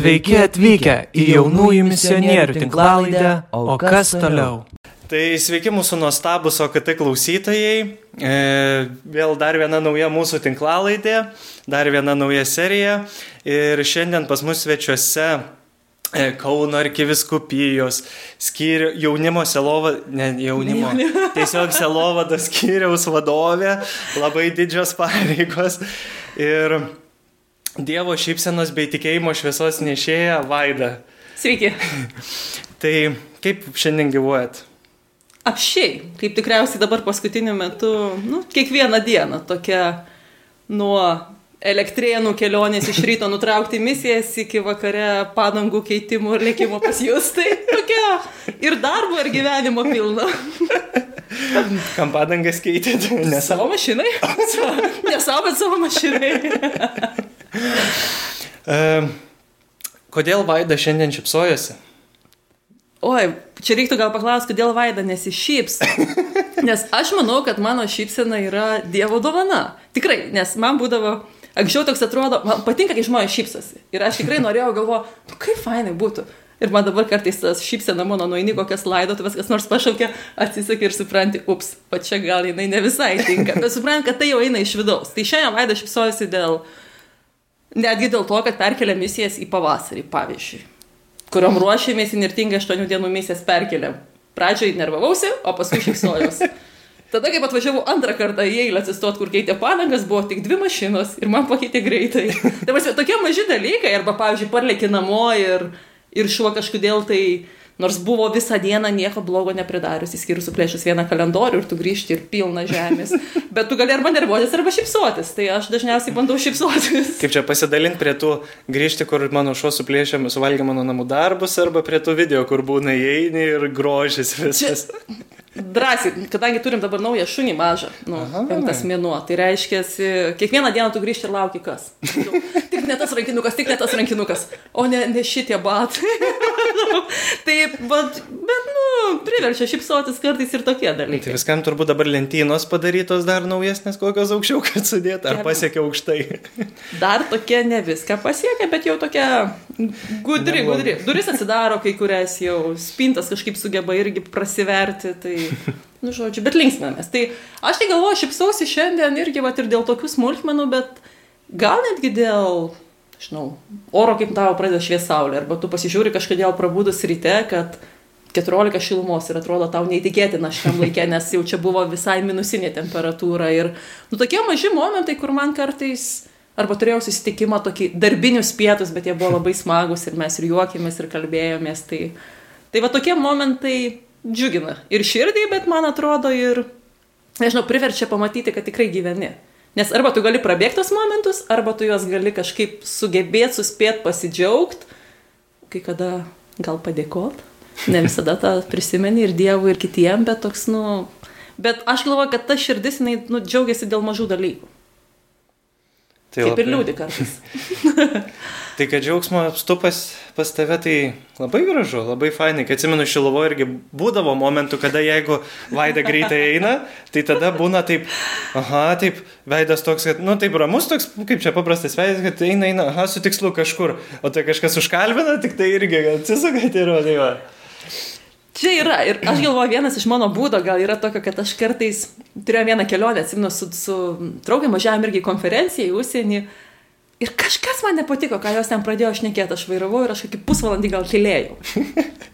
Sveiki atvykę į jaunųjų misionierių tinklalaidę, o kas toliau? Tai sveiki mūsų nuostabus OKT klausytojai. E, vėl dar viena nauja mūsų tinklalaidė, dar viena nauja serija. Ir šiandien pas mus svečiuose e, Kauno arkiviskupijos skyrių jaunimo selovo, ne jaunimo, tiesiog selovados skyriaus vadovė, labai didžios pareigos. Ir Dievo šypsenos bei tikėjimo šviesos nešėja Vaida. Sveiki. tai kaip šiandien gyvuojat? Apšiai, kaip tikriausiai dabar paskutiniu metu, nu, kiekvieną dieną tokia nuo elektrėnų kelionės iš ryto nutraukti misijas iki vakare padangų keitimų ir lėkimo pas jūs. Tai tokia ir darbo, ir gyvenimo pilna. Kam padangas keitėt? Ne savo mašinai. Ne savo, bet savo mašinai. Uh, kodėl Vaida šiandien šipsojosi? Oi, čia reiktų gal paklausti, kodėl Vaida nesišyps. Nes aš manau, kad mano šypsena yra Dievo dovana. Tikrai, nes man būdavo, anksčiau toks atrodo, man patinka, kai žmonės šypsosi. Ir aš tikrai norėjau galvo, nu kaip fainai būtų. Ir man dabar kartais tas šypsena mano nueini kokias laidotuvės, kas nors pašaukia, atsisakė ir supranti, ups, pa čia gal jinai ne visai tinka. Bet supranti, kad tai jau eina iš vidaus. Tai šiandien Vaida šypsojasi dėl Netgi dėl to, kad perkelia misijas į pavasarį, pavyzdžiui, kuriuom ruošėmės įnirtingai 8 dienų misijas perkeliam. Pradžioje nervavausi, o paskui šypsojausi. Tada, kai atvažiavau antrą kartą į eilę atsistot, kur keitė padangas, buvo tik dvi mašinos ir man pakeitė greitai. Tai prasme, tokie maži dalykai, arba, pavyzdžiui, parlėki namo ir, ir šuo kažkodėl tai Nors buvo visą dieną nieko blogo nepridarius, įskyrus suplėšęs vieną kalendorių ir tu grįžti ir pilna žemės. Bet tu gali arba nervuotis, arba šipsuotis. Tai aš dažniausiai bandau šipsuotis. Kaip čia pasidalinti prie tų grįžti, kur mano šuo suplėšė, suvalgė mano namų darbus, arba prie tų video, kur būna įeini ir grožis visas. Čia... Drąsiai, kadangi turim dabar naują šunį mažą, nu, penktas mėnuo, tai reiškia, kiekvieną dieną tu grįžti ir lauki kas. Tik ne tas rankinukas, tik ne tas rankinukas, o ne, ne šitie batai. Taip, bet, bet, nu, priverčia šipsotis kartais ir tokie dalykai. Tai viskam turbūt dabar lentynos padarytos dar naujesnės, kokios aukščiau, kad sudėt, ar pasiekia aukštai. dar tokie ne viską pasiekia, bet jau tokia gudri, gudri. Duris atsidaro kai kurias jau, spintas kažkaip sugeba irgi prasiverti. Tai nu, žodžiu, bet linksmėmės. Tai aš tai galvoju, šipsausi šiandien irgi, va, ir dėl tokių smulkmenų, bet gal netgi dėl, žinau, oro kaip tavo pradeda švies saulė, arba tu pasižiūri kažkodėl prabūdus ryte, kad 14 šilumos ir atrodo tau neįtikėtina šiam laikė, nes jau čia buvo visai minusinė temperatūra. Ir, nu, tokie maži momentai, kur man kartais, arba turėjau susitikimą tokį darbinius pietus, bet jie buvo labai smagus ir mes ir juokėmės ir kalbėjomės. Tai, tai va tokie momentai džiugina ir širdį, bet man atrodo ir, nežinau, priverčia pamatyti, kad tikrai gyveni. Nes arba tu gali prabėgti tos momentus, arba tu juos gali kažkaip sugebėti, suspėti, pasidžiaugti, kai kada gal padėkoti. Ne visada tą prisimeni ir Dievui, ir kitiem, bet toks, nu... Bet aš galvoju, kad ta širdis, jinai, nu, džiaugiasi dėl mažų dalykų. Tai Kaip labai... ir liūdį kartais. Tai kad džiaugsmo apstu pas, pas tave, tai labai gražu, labai fainai, kad atsimenu Šilovo irgi būdavo momentų, kada jeigu Vaida greitai eina, tai tada būna taip, aha, taip, veidas toks, kad, nu taip ramus toks, kaip čia paprastas veidas, kad eina, eina, aha, su tikslu kažkur, o tai kažkas užkalbina, tik tai irgi atsisukat ir tai va. Čia yra, ir aš galvoju, vienas iš mano būdo gal yra tokio, kad aš kartais turėjau vieną kelionę, atsimenu, su, su draugė važiavam irgi konferenciją į užsienį Ir kažkas man nepatiko, ką jos ten pradėjo šnekėti, aš vairavau ir aš kokį pusvalandį gal tylėjau.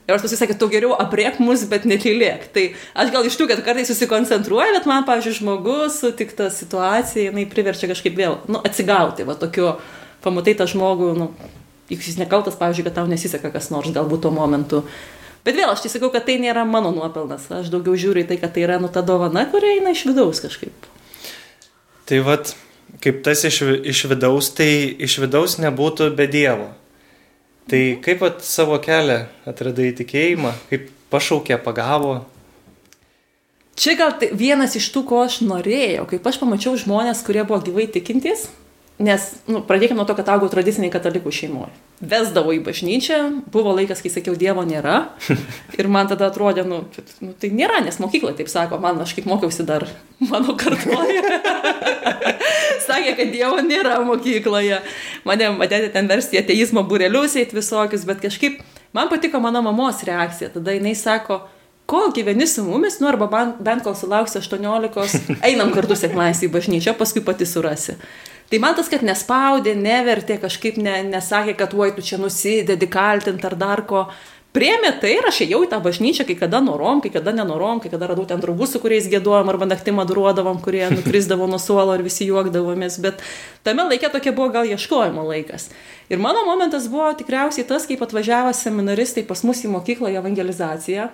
Ir aš pasisakė, tu geriau apriek mus, bet netylėk. Tai aš gal iš tų, kad kartais susikoncentruoju, bet man, pavyzdžiui, žmogus sutikta situacija, jinai priverčia kažkaip vėl, nu, atsigauti, va tokiu, pamatai tą žmogų, nu, juk jis nekaltas, pavyzdžiui, kad tau nesiseka kas nors galbūt tuo momentu. Bet vėl aš tai sakau, kad tai nėra mano nuopelnas. Aš daugiau žiūriu į tai, kad tai yra nu ta dovana, kuri eina iš vidaus kažkaip. Tai vad, kaip tas iš, iš vidaus, tai iš vidaus nebūtų be Dievo. Tai kaip at savo kelią atradai tikėjimą, kaip pašaukė, pagavo? Čia gal tai vienas iš tų, ko aš norėjau, kaip aš pamačiau žmonės, kurie buvo gyvai tikintys Nes, nu, pradėkime nuo to, kad augau tradiciniai katalikų šeimoje. Vesdavo į bažnyčią, buvo laikas, kai sakiau, Dievo nėra. Ir man tada atrodė, nu, nu tai nėra, nes mokykla taip sako, man aš kaip mokiausi dar mano kartuoje. Sakė, kad Dievo nėra mokykloje. Mane matėte ten versti ateizmo burelius, eit visokius, bet kažkaip man patiko mano mamos reakcija. Tada jinai sako, kol gyveni su mumis, nu arba bent kol sulauksi 18, einam kartu sekmais į bažnyčią, paskui pati surasi. Tai man tas, kad nespaudė, nevertė, kažkaip ne, nesakė, kad uoj tu čia nusidedi kaltint ar dar ko. Priemė tai ir aš ėjau į tą bažnyčią, kai kada norom, kai kada nenorom, kai kada radau ten draugų, su kuriais gėduojam arba naktį madruodavom, kurie nukrisdavo nuo suolo ir visi juokdavomės, bet tame laikė tokia buvo gal ieškojimo laikas. Ir mano momentas buvo tikriausiai tas, kaip atvažiavo seminaristai pas mus į mokyklą į evangelizaciją.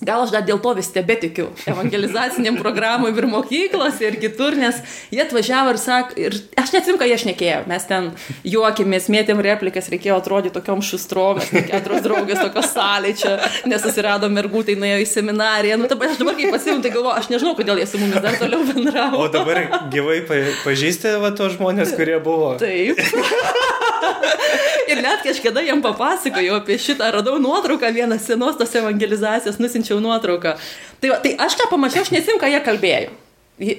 Gal aš dar dėl to vis tebetikiu evangelizaciniam programui ir mokyklose ir kitur, nes jie atvažiavo ir sako, ir aš neatsim, ką jie šnekėjo, mes ten juokėmės, mėtėm replikas, reikėjo atrodyti tokiom šustrom, keturios draugės tokios salė čia, nesusirado mergų, tai nuėjo į seminariją, nu dabar aš dabar kaip pasiimu, tai galvoju, aš nežinau, kodėl jie su mumis dar toliau bendravo. O dabar gyvai pažįsti va tos žmonės, kurie buvo. Taip. ir net kažkada jam papasakojau apie šitą, radau nuotrauką vieną senos tos evangelizacijos, nusinčiau nuotrauką. Tai, tai aš ką pamačiau, aš nesim, ką jie kalbėjo.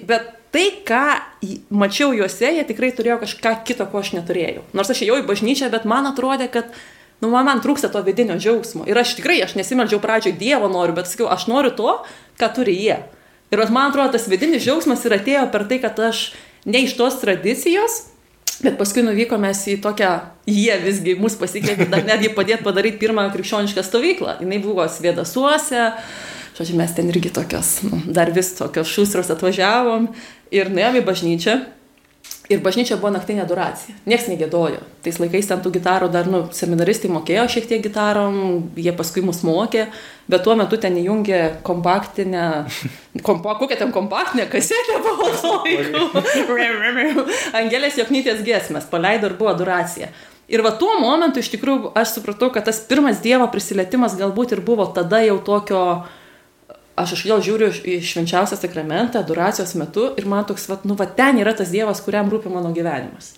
Bet tai, ką mačiau juose, jie tikrai turėjo kažką kito, ko aš neturėjau. Nors aš ėjau į bažnyčią, bet man atrodė, kad nu, man, man trūksta to vidinio džiaugsmo. Ir aš tikrai, aš nesimeldžiau pradžioje Dievo noriu, bet sakiau, aš noriu to, ką turi jie. Ir man atrodo, tas vidinis džiaugsmas ir atėjo per tai, kad aš ne iš tos tradicijos, Bet paskui nuvykome į tokią, jie visgi mus pasikvietė dar netgi padėti padaryti pirmą krikščionišką stovyklą. Jis buvo Sviedasuose, žodžiu, mes ten irgi tokios, nu, dar vis tokios šustros atvažiavom ir nuėjome į bažnyčią. Ir bažnyčia buvo naktinė adoracija. Niekas negėdojo. Tais laikais ten tų gitarų dar, nu, seminaristai mokėjo šiek tiek gitarom, jie paskui mus mokė, bet tuo metu ten įjungė kompaktinę, kompa, kokią ten kompaktinę kasetę buvo to laiku. Angelės Joknytės gesmės paleido ir buvo adoracija. Ir va tuo momentu iš tikrųjų aš supratau, kad tas pirmas Dievo prisilietimas galbūt ir buvo tada jau tokio aš iš jo žiūriu į švenčiausią sakramentą, adoracijos metu ir man toks, va, nu, va, ten yra tas Dievas, kuriam rūpi mano gyvenimas.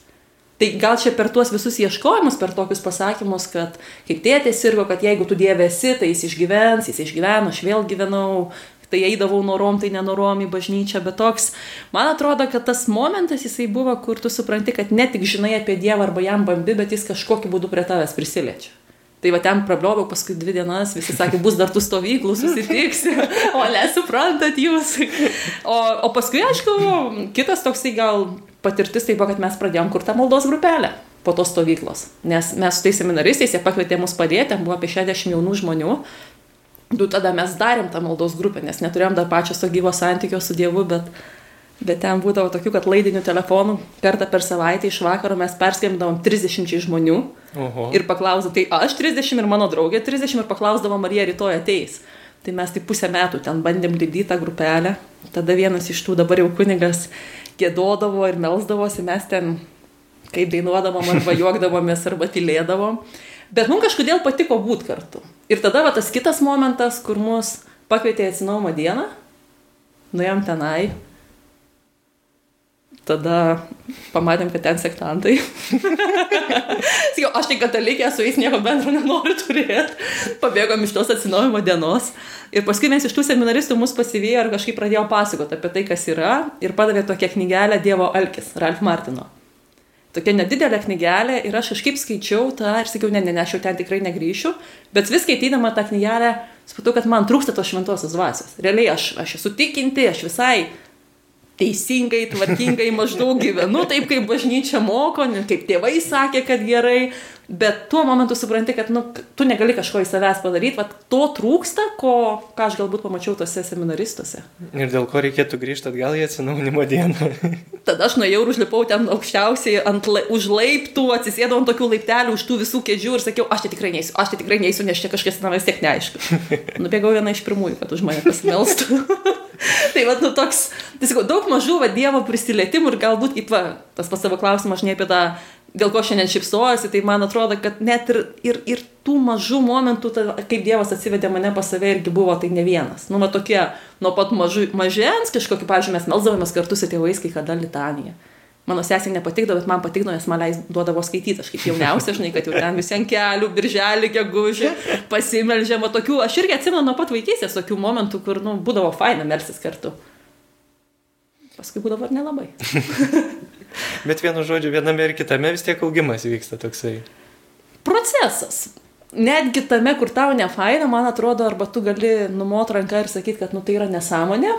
Tai gal čia per tuos visus ieškojimus, per tokius pasakymus, kad kaip tėtė sirgo, kad jeigu tu Dieve esi, tai jis išgyvens, jis išgyveno, aš vėl gyvenau, tai eidavau norom, tai nenorom į bažnyčią, bet toks, man atrodo, kad tas momentas jisai buvo, kur tu supranti, kad ne tik žinai apie Dievą arba jam bambi, bet jis kažkokiu būdu prie tavęs prisiliečia. Tai va ten prablioviau paskui dvi dienas, visi sakė, bus dar tų stovyklų, susitiksi, o nesuprantat jūs. O, o paskui, aišku, kitas toksai gal patirtis tai buvo, kad mes pradėjom kur tą maldos grupelę po tos stovyklos. Nes mes su tais seminaristais, jie pakvietė mus padėti, buvo apie 60 jaunų žmonių. Du tada mes darėm tą maldos grupę, nes neturėjom dar pačio to gyvo santykio su Dievu, bet Bet ten būdavo tokių, kad laidinių telefonų kartą per savaitę iš vakaro mes perskambindavom 30 žmonių Oho. ir paklausdavom, tai aš 30 ir mano draugė 30 ir paklausdavom, ar jie rytoj ateis. Tai mes tai pusę metų ten bandėm lydyti tą grupelę. Tada vienas iš tų dabar jau kunigas gėdodavo ir melzdavosi, mes ten kaip dainuodavom arba juokdavomės arba tylėdavom. Bet mums kažkodėl patiko būti kartu. Ir tada va, tas kitas momentas, kur mus pakvietė atsinaumo dieną, nuėjom tenai, Tada pamatėm, kad ten sektantai. Sakiau, aš tai katalikė, su jais nieko bendro nenoriu turėti. Pabėgom iš tos atsinaujimo dienos. Ir paskui mes iš tų seminaristų mus pasivėjo ir kažkaip pradėjo pasakoti apie tai, kas yra. Ir padavė tokią knygelę Dievo Alkis, Ralf Martino. Tokia nedidelė knygelė ir aš kažkaip skaičiau tą ir sakiau, ne, ne, ne, aš jau ten tikrai negryšiu. Bet vis skaitydama tą knygelę, supratau, kad man trūksta tos šventosios dvasios. Realiai aš, aš esu tikinti, aš visai teisingai, tvarkingai maždaug gyvenu, taip kaip bažnyčia moko, kaip tėvai sakė, kad gerai, bet tuo momentu supranti, kad nu, tu negali kažko į savęs padaryti, va, to trūksta, ko, ką aš galbūt pamačiau tose seminaristuose. Ir dėl ko reikėtų grįžti atgal į atsinaujinimo dieną. Tada aš nuėjau ir užlipau ten aukščiausiai ant, la, už laiptų, atsisėdau ant tokių laiptelių, už tų visų kėdžių ir sakiau, aš tai tikrai neįsiu, aš tai tikrai neįsiu, nes čia kažkas na vis tiek neaišku. Nubėgau viena iš pirmųjų, kad už mane pasimelstų. Tai va, nu toks, tai sakau, daug mažų va Dievo prisilietimų ir galbūt, kaip va, tas pas savo klausimą, aš ne apie tą, dėl ko šiandien šipsojuosi, tai man atrodo, kad net ir, ir, ir tų mažų momentų, ta, kaip Dievas atsivedė mane pas save irgi buvo tai ne vienas. Nu, va tokie, nuo pat mažu, mažens kažkokį, pavyzdžiui, mes melzdavomės kartu su tėvais, kai kada litanija. Mano sesė nepatikdavo, bet man patikdavo, nes man leis duodavo skaityti, aš kaip jauniausia, žinai, kad jau ten visi ant kelių, birželį, gegužį, pasimeldžiama tokių, aš irgi atsimenu nuo pat vaikystės tokių momentų, kur, nu, būdavo faina melsis kartu. Paskui būdavo ir nelabai. Bet vienu žodžiu, viename ir kitame vis tiek augimas vyksta toksai. Procesas. Netgi tame, kur tau ne faina, man atrodo, arba tu gali numot ranką ir sakyti, kad, nu, tai yra nesąmonė,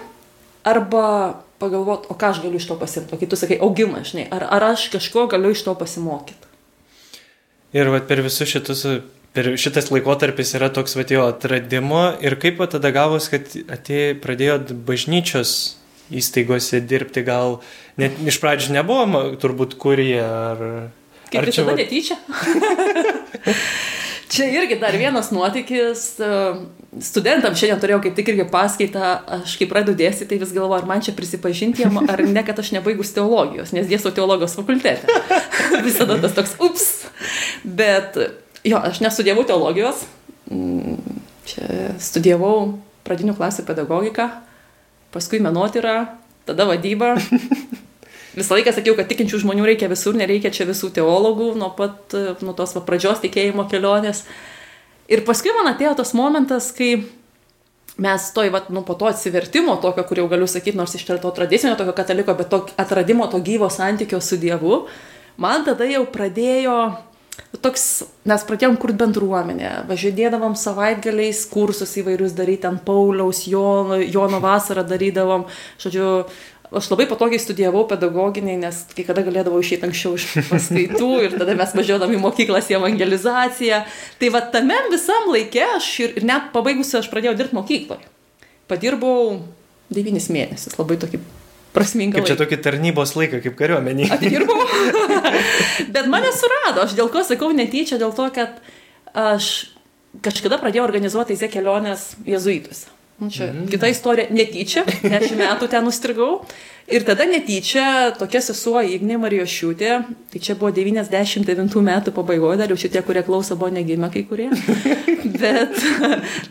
arba pagalvoti, o ką aš galiu iš to pasimti. O kai tu sakai, augimas, žinai, ar, ar aš kažko galiu iš to pasimokyti. Ir vat, per visus šitus, per šitas laikotarpis yra toks vat, jo atradimo ir kaip vat, tada gavos, kad atėjo, pradėjot bažnyčios įstaigose dirbti, gal net iš pradžių nebuvo, turbūt kurie ar... Kaip ar visada vat- netyčia. Čia irgi dar vienas nuotykis. Studentam šiandien turėjau kaip tik irgi paskaitą, aš kai pradedu dėstyti, tai vis galvoju, ar man čia prisipažinti jam, ar ne, kad aš nebaigus teologijos, nes dėstau teologijos fakultete. Visada tas toks, ups. Bet jo, aš nestudijavau teologijos, Mm, čia studijavau pradinių klasių pedagogiką, paskui menotyrą, tada vadybą. Visą laiką sakiau, kad tikinčių žmonių reikia visur, nereikia čia visų teologų nuo pat, nuo tos va, pradžios tikėjimo kelionės. Ir paskui man atėjo tas momentas, kai mes toj, va, nu, po to atsivertimo, tokio, kur jau galiu sakyti, nors iš to tradicinio tokio kataliko, bet to atradimo to gyvo santykio su Dievu, man tada jau pradėjo toks, mes pradėjom kurti bendruomenę, važiuodėdavom savaitgaliais kursus įvairius daryti, ant Pauliaus, Jono, Jono vasarą darydavom, žodžiu, aš labai patogiai studijavau pedagoginiai, nes kai kada galėdavau išeiti anksčiau iš paskaitų ir tada mes važiuodavom į mokyklas į evangelizaciją. Tai va tame visam laikė aš ir, ir net pabaigusi aš pradėjau dirbti mokykloje. Padirbau devynis mėnesius, labai tokį prasmingą Kaip čia tokį tarnybos laiką, kaip kariuomenį. Atidirbau. Bet mane surado, aš dėl ko sakau netyčia, dėl to, kad aš kažkada pradėjau organizuoti įzė keliones jezuitus. Nu, Čia mm. kita istorija, netyčia, dešimt metų ten nustrigau. Ir tada netyčia tokia sesuo Ignė Marijošiūtė, tai čia buvo 99 metų pabaigoje, dar jau šitie, kurie klauso, buvo negimę kai kurie. Bet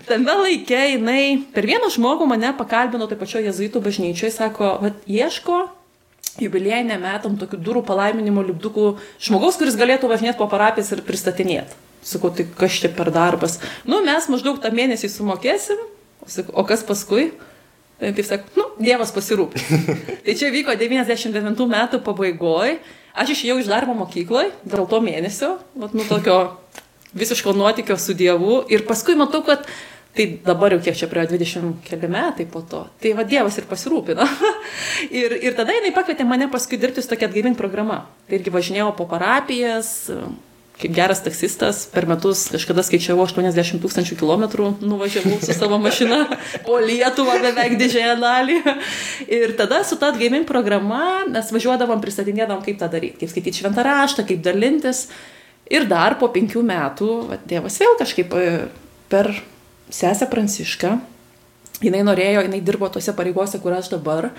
tame laikė jinai per vieną žmogų mane pakalbino taip pačioje jezuitų bažnyčioje, sako, vat, ieško jubiliejinė metam tokių durų palaiminimo lipdukų žmogaus, kuris galėtų važinėti po parapijas ir pristatinėti. Sakau, tai kas čia per darbas? Nu, mes maždaug tą mėnesį sumokėsim, Sakau, o kas paskui? Tai taip sakau, nu, Dievas pasirūpins. tai čia vyko 99 metų pabaigoje. Aš išėjau iš darbo mokykloje dėl to mėnesio, vat, nu tokio visiško nuotykio su Dievu. Ir paskui matau, kad tai dabar jau kiek čia prie 20 keli metai po to. Tai va Dievas ir pasirūpino. ir, ir tada jinai pakvietė mane paskui dirbti su tokia atgaivint programa. Tai irgi važinėjau po parapijas, kaip geras taksistas, per metus kažkada skaičiavau 80 tūkstančių kilometrų, nuvažiavau su savo mašina po Lietuvą beveik didžiąją dalį. Ir tada su ta atgaimint programa mes važiuodavom, pristatinėdavom, kaip tą daryti, kaip skaityti šventą raštą, kaip dalintis. Ir dar po penkių metų, va, Dievas vėl kažkaip e, per sesę Prancišką, jinai norėjo, jinai dirbo tose pareigose, kur aš dabar,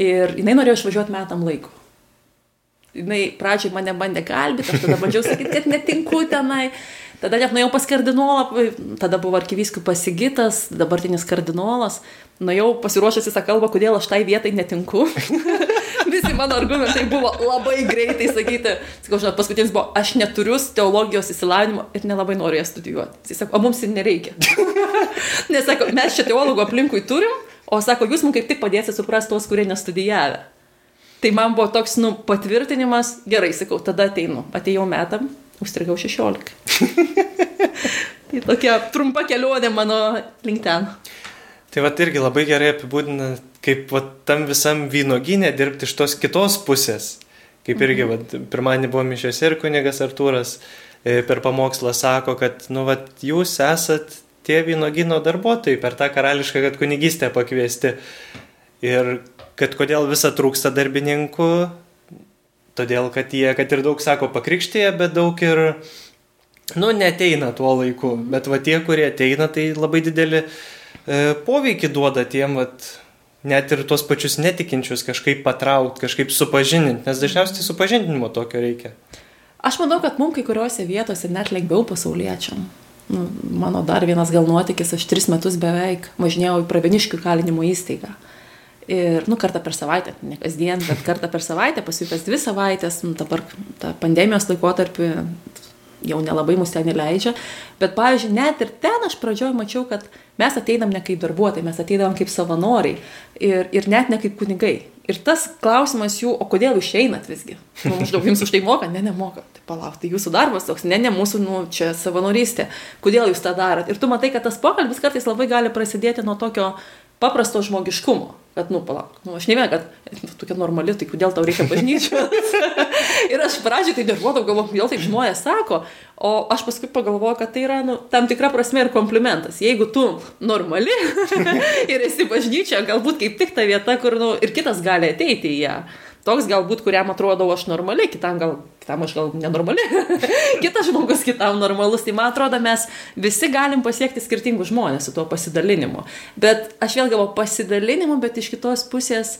ir jinai norėjo išvažiuoti metam laiko jinai pradžiai mane bandė kalbėti, aš tada bandžiau sakyti, kad netinku tenai. Tada net nuėjau pas kardinolą, tada buvo arkivyskupas Sigitas, dabartinis kardinolas. Nuėjau pasiruošęs visą kalbą, kodėl aš tai vietai netinku. Visi mano argumentai buvo labai greitai sakyti. Sakau, žinot, paskutinis buvo, aš neturiu teologijos įsilavinimo ir nelabai noriu ją studijuoti. Jis sako, o mums ir nereikia. Nes sako, mes čia teologų aplinkui turim, o sako, jūs mums kaip tik padėsite suprasti tuos, kurie nestudijavę. Tai man buvo toks, nu, patvirtinimas, gerai, sakau, tada ateinu. Atėjau metam, užstrigau 16. tai tokia trumpa kelionė mano link ten. Tai va irgi labai gerai apibūdina, kaip va, tam visam vynoginė dirbti iš tos kitos pusės. Kaip irgi, va, pirmąjį buvo mišiose ir kunigas Artūras e, per pamokslą sako, kad, nu, va, jūs esat tie vynogino darbuotojai per tą karališką, kad kunigystę pakviesti. Ir kad kodėl visą trūksta darbininkų, todėl kad jie, kad ir daug sako pakrikštėje, bet daug ir, nu, neteina tuo laiku. Bet va tie, kurie ateina, tai labai didelį e, poveikį duoda tiem, vat, net ir tuos pačius netikinčius kažkaip patraukti, kažkaip supažininti, nes dažniausiai supažindinimo tokio reikia. Aš manau, kad mums kai kuriuose vietose net lengviau pasauliečiam. Nu, mano dar vienas gal nuotykis, aš tris metus beveik važinėjau į Praveniškių kalinimo įstaigą. Ir, nu, kartą per savaitę, ne kasdien, bet kartą per savaitę, paskui kas dvi savaitės, nu, dabar tą pandemijos laikotarpį jau nelabai mus ten įleidžia. Bet, pavyzdžiui, net ir ten aš pradžioje mačiau, kad mes ateinam ne kaip darbuotojai, mes ateinam kaip savanoriai ir, ir net ne kaip kunigai. Ir tas klausimas jų, o kodėl jūs einat visgi? Nu, maždaug jums už tai moka? Ne, nemoka. Tai palauk, tai jūsų darbas toks, ne, ne mūsų, nu, čia savanorystė. Kodėl jūs tą darot? Ir tu matai, kad tas pokalbis kartais labai gali prasidėti nuo tokio paprasto žmogiškumo. Kad, nu, palauk, nu, aš ne vien, kad nu, tokia normali, tai kodėl tau reikia bažnyčios. ir aš pradžiai tai nervuodavau, galvoju, kodėl taip žmonės sako, o aš paskui pagalvoju, kad tai yra, nu, tam tikra prasme ir komplimentas. Jeigu tu normali ir esi bažnyčia, galbūt kaip tik ta vieta, kur, nu, ir kitas gali ateiti į ją. Toks galbūt, kuriam atrodo aš normali, kitam gal, kitam aš gal nenormali, kitas žmogus kitam normalus. Tai man atrodo, mes visi galim pasiekti skirtingus žmonės su tuo pasidalinimu. Bet aš vėl galvoju pasidalinimu, bet iš kitos pusės,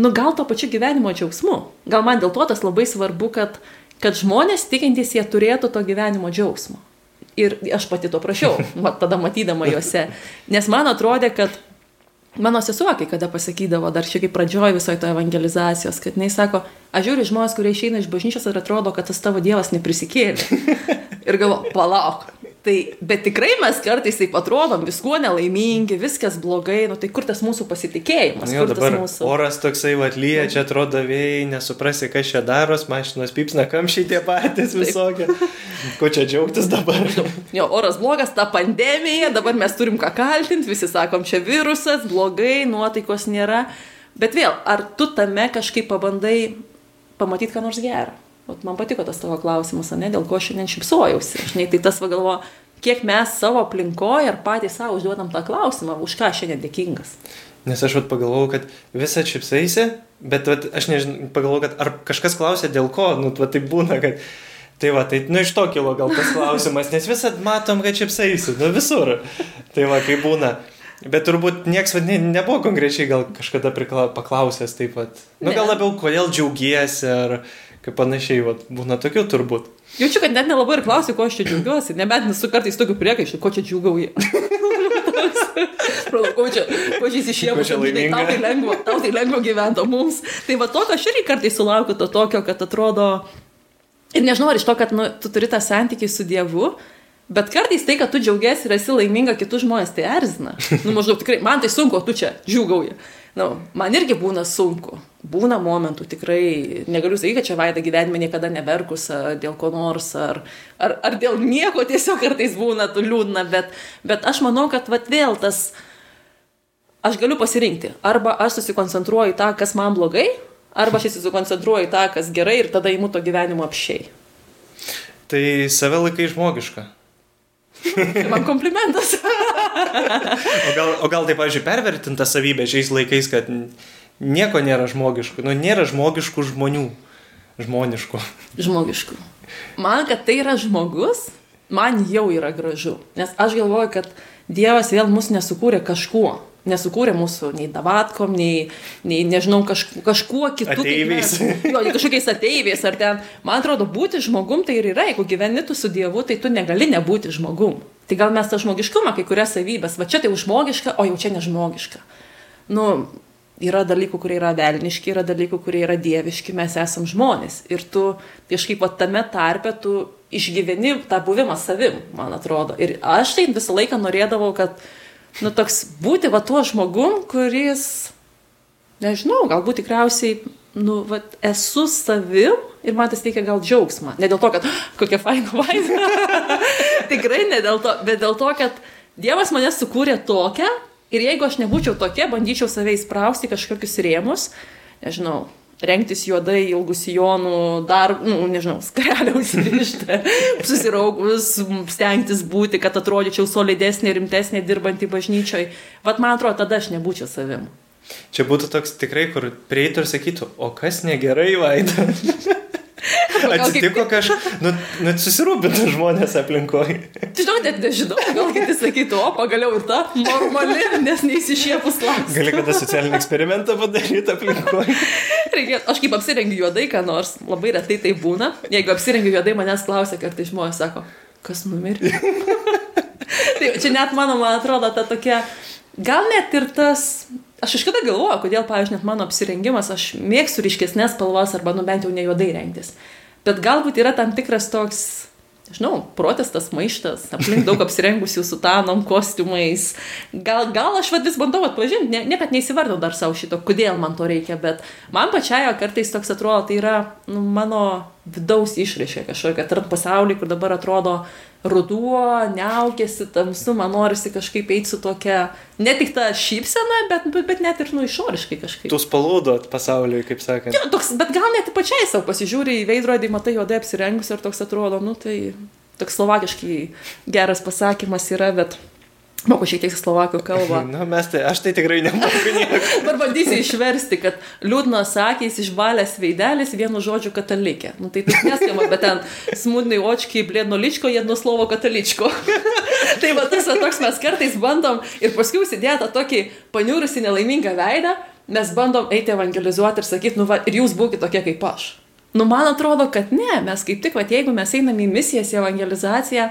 nu gal to pačiu gyvenimo džiaugsmu. Gal man dėl to tas labai svarbu, kad, kad žmonės tikintys jie turėtų to gyvenimo džiaugsmo. Ir aš pati to prašiau, tada matydama juose. Nes man atrodė, kad Mano sesuo, kai kada pasakydavo, dar šiek tiek pradžioj visoje to evangelizacijos, kad jinai sako, aš žiūriu žmonės, kurie išeina iš bažnyčios ir atrodo, kad tas tavo dievas neprisikėlė. ir galvo, palauk, Tai, bet tikrai mes kartais taip atrodom, viskuo nelaimingi, viskas blogai, nu tai kur tas mūsų pasitikėjimas? Nu, jo, dabar mūsų... oras toksai atlyja, čia atrodo vėjai, nesuprasi, kas čia daros, mašinos pypsna, kamščiai tie patys visokie. Ko čia džiaugtis dabar? Jo, oras blogas, ta pandemija, dabar mes turim ką kaltinti, visi sakom, čia virusas, blogai, nuotaikos nėra. Bet vėl, ar tu tame kažkaip pabandai pamatyti ką nors gerą? Ot man patiko tas tavo klausimas, ne, dėl ko šiandien šipsojausi. Žinai, tai tas pagalvo, kiek mes savo aplinkoje ar patys savo užduodam tą klausimą, už ką šiandien dėkingas. Nes aš vat pagalvojau, kad visą šipsaisi, bet vat, aš nežinau, pagalvojau, kad ar kažkas klausė dėl ko, nu, vat, tai būna, kad Tai va, tai nu iš to kilo gal tas klausimas, nes visat matom, kad šipsaisi, nu visur. Tai va, kai būna. Bet turbūt nieks ne, nebuvo konkrečiai gal kažkada prikla, paklausęs taip pat. Nu gal labiau, kodėl džiaugiesi, ar kaip panašiai, vat, būna tokių turbūt. Jaučiu, kad net nelabai ir klausiu, ko aš čia džiaugiuosi, nebent nesu kartais tokiu priekaištu, ko čia džiaugiauji. ko čia, čia įsišėmė, tau tai lengva, tau tai lengva gyventi, mums. Tai va tokio aš irgi kartais sulaukiu to tokio, kad atrodo, ir nežinau, ar iš to, kad nu, tu turi tą santykį su Dievu, Bet kartais tai, kad tu džiaugiasi ir esi laiminga kitus žmonės, tai erzina. Nu, maždaug tikrai, man tai sunku, tu čia džiugauji nu, man irgi būna sunku. Būna momentų, tikrai negaliu sakyti, kad čia vaida gyvenime niekada neverkus dėl ko nors, ar, ar, ar dėl nieko tiesiog kartais būna liūdna, bet, bet aš manau, kad vat vėl tas, aš galiu pasirinkti. Arba aš susikoncentruoju į tą, kas man blogai, arba aš susikoncentruoju į tą, kas gerai ir tada įmu to gyvenimo apšiai. Tai save laikai žmogiška. Tai man komplimentas. o, gal, o gal tai, pavyzdžiui, pervertinta savybė šiais laikais, kad nieko nėra žmogiškų. Nu, nėra žmogiškų žmonių. Žmoniškų. Žmogiškų. Man, kad tai yra žmogus, man jau yra gražu. Nes aš galvoju, kad Dievas vėl mus nesukūrė kažkuo nesukūrė mūsų nei davatkom, nei, nei nežinau, kažkuo, kažkuo kitu. Ateiviais. Jo, kažkokiais ateiviais ar ten. Man atrodo, būti žmogum tai ir yra, jeigu gyveni tu su Dievu, tai tu negali nebūti žmogum. Tai gal mes tą žmogiškumą, kai kurias savybės, va čia tai užmogiška, o jau čia nežmogiška. Nu, yra dalykų, kurie yra velniški, yra dalykų, kurie yra dieviški, mes esam žmonės. Ir tu kažkaip tame tarpe tu išgyveni tą buvimą savim, man atrodo. Ir aš tai visą laiką norėdavau, kad nu, toks būti va tuo žmogum, kuris, nežinau, galbūt tikriausiai, nu, va, esu savim ir man tas teikia gal džiaugsmą. Ne dėl to, kad kokia faina vaina. Tikrai ne dėl to, bet dėl to, kad Dievas mane sukūrė tokią ir jeigu aš nebūčiau tokia, bandyčiau save įsprausti kažkokius rėmus, nežinau, rengtis juodai, ilgus sijonų, dar, nu, nežinau, skarelę užsirišti, susiraugus, stengtis būti, kad atrodyčiau solidesnė, rimtesnė, dirbantį bažnyčioj. Vat man atrodo, tada aš nebūčiau savim. Čia būtų toks tikrai, kur prieitų ir sakytų, o kas negerai vaida. Atsitiko kažkas, nu, nu susirūpintų žmonės aplinkoje. Žinau, net nežinau, gal kiti sakytų, o pagaliau ir ta normali, nes neįsišiepus klausimas. Gali kada socialinį eksperimentą padaryti aplinkoje. Reikėtų, aš kaip apsirengiu juodai, ką nors, labai retai tai būna. Jeigu apsirengiu juodai, manęs klausia, kartai žmonės sako, kas numirė. tai čia net mano, man atrodo, ta tokia, gal net ir tas aš kažkada galvoju, kodėl, pavyzdžiui, net mano apsirengimas, aš mėgstu ryškesnės spalvas arba, nu bent jau ne juodai rengtis. Bet galbūt yra tam tikras toks žinau, protestas, maištas, aplink daug apsirengusių sutanom, kostiumais. Gal, gal aš vis bandau atpažinti, ne, niekad neįsivardau dar savo šito, kodėl man to reikia, bet man pačiai kartais toks atrodo, tai yra nu, mano vidaus išraiška kažkokia, tarp pasaulį, kur dabar atrodo ruduo, neaukėsi, tamsu, man norisi kažkaip eiti su tokia, ne tik ta šypsena, bet, bet, bet net ir nu išoriškai kažkaip. Tu spalvodot pasauliui, kaip sakant. Jo, toks, bet gal net pačiai savo pasižiūri į veidrodį, matai juodai apsirengus ir toks atrodo, nu tai toks slovakiškai geras pasakymas yra, bet... Moku šiek tiek slovakų kalbą. Na, mes tai, aš tai tikrai nemoku nieko. Dabar bandysiu išversti, kad liūdnos akys, išbalęs veidelis, vienu žodžiu katalikė. Nu, tai taip neskamba, bet ten smūdnai očkiai, blėdno ličko, jedno slovo kataličko. tai va tas toks mes kartais bandom ir paskui užsidėję tą tokį paniūrusi nelaimingą veidą, mes bandom eiti evangelizuoti ir sakyti, nu va, ir jūs būkite tokie kaip aš. Nu, man atrodo, kad ne, mes kaip tik, va, jeigu mes einame į misijas, į evangelizaciją,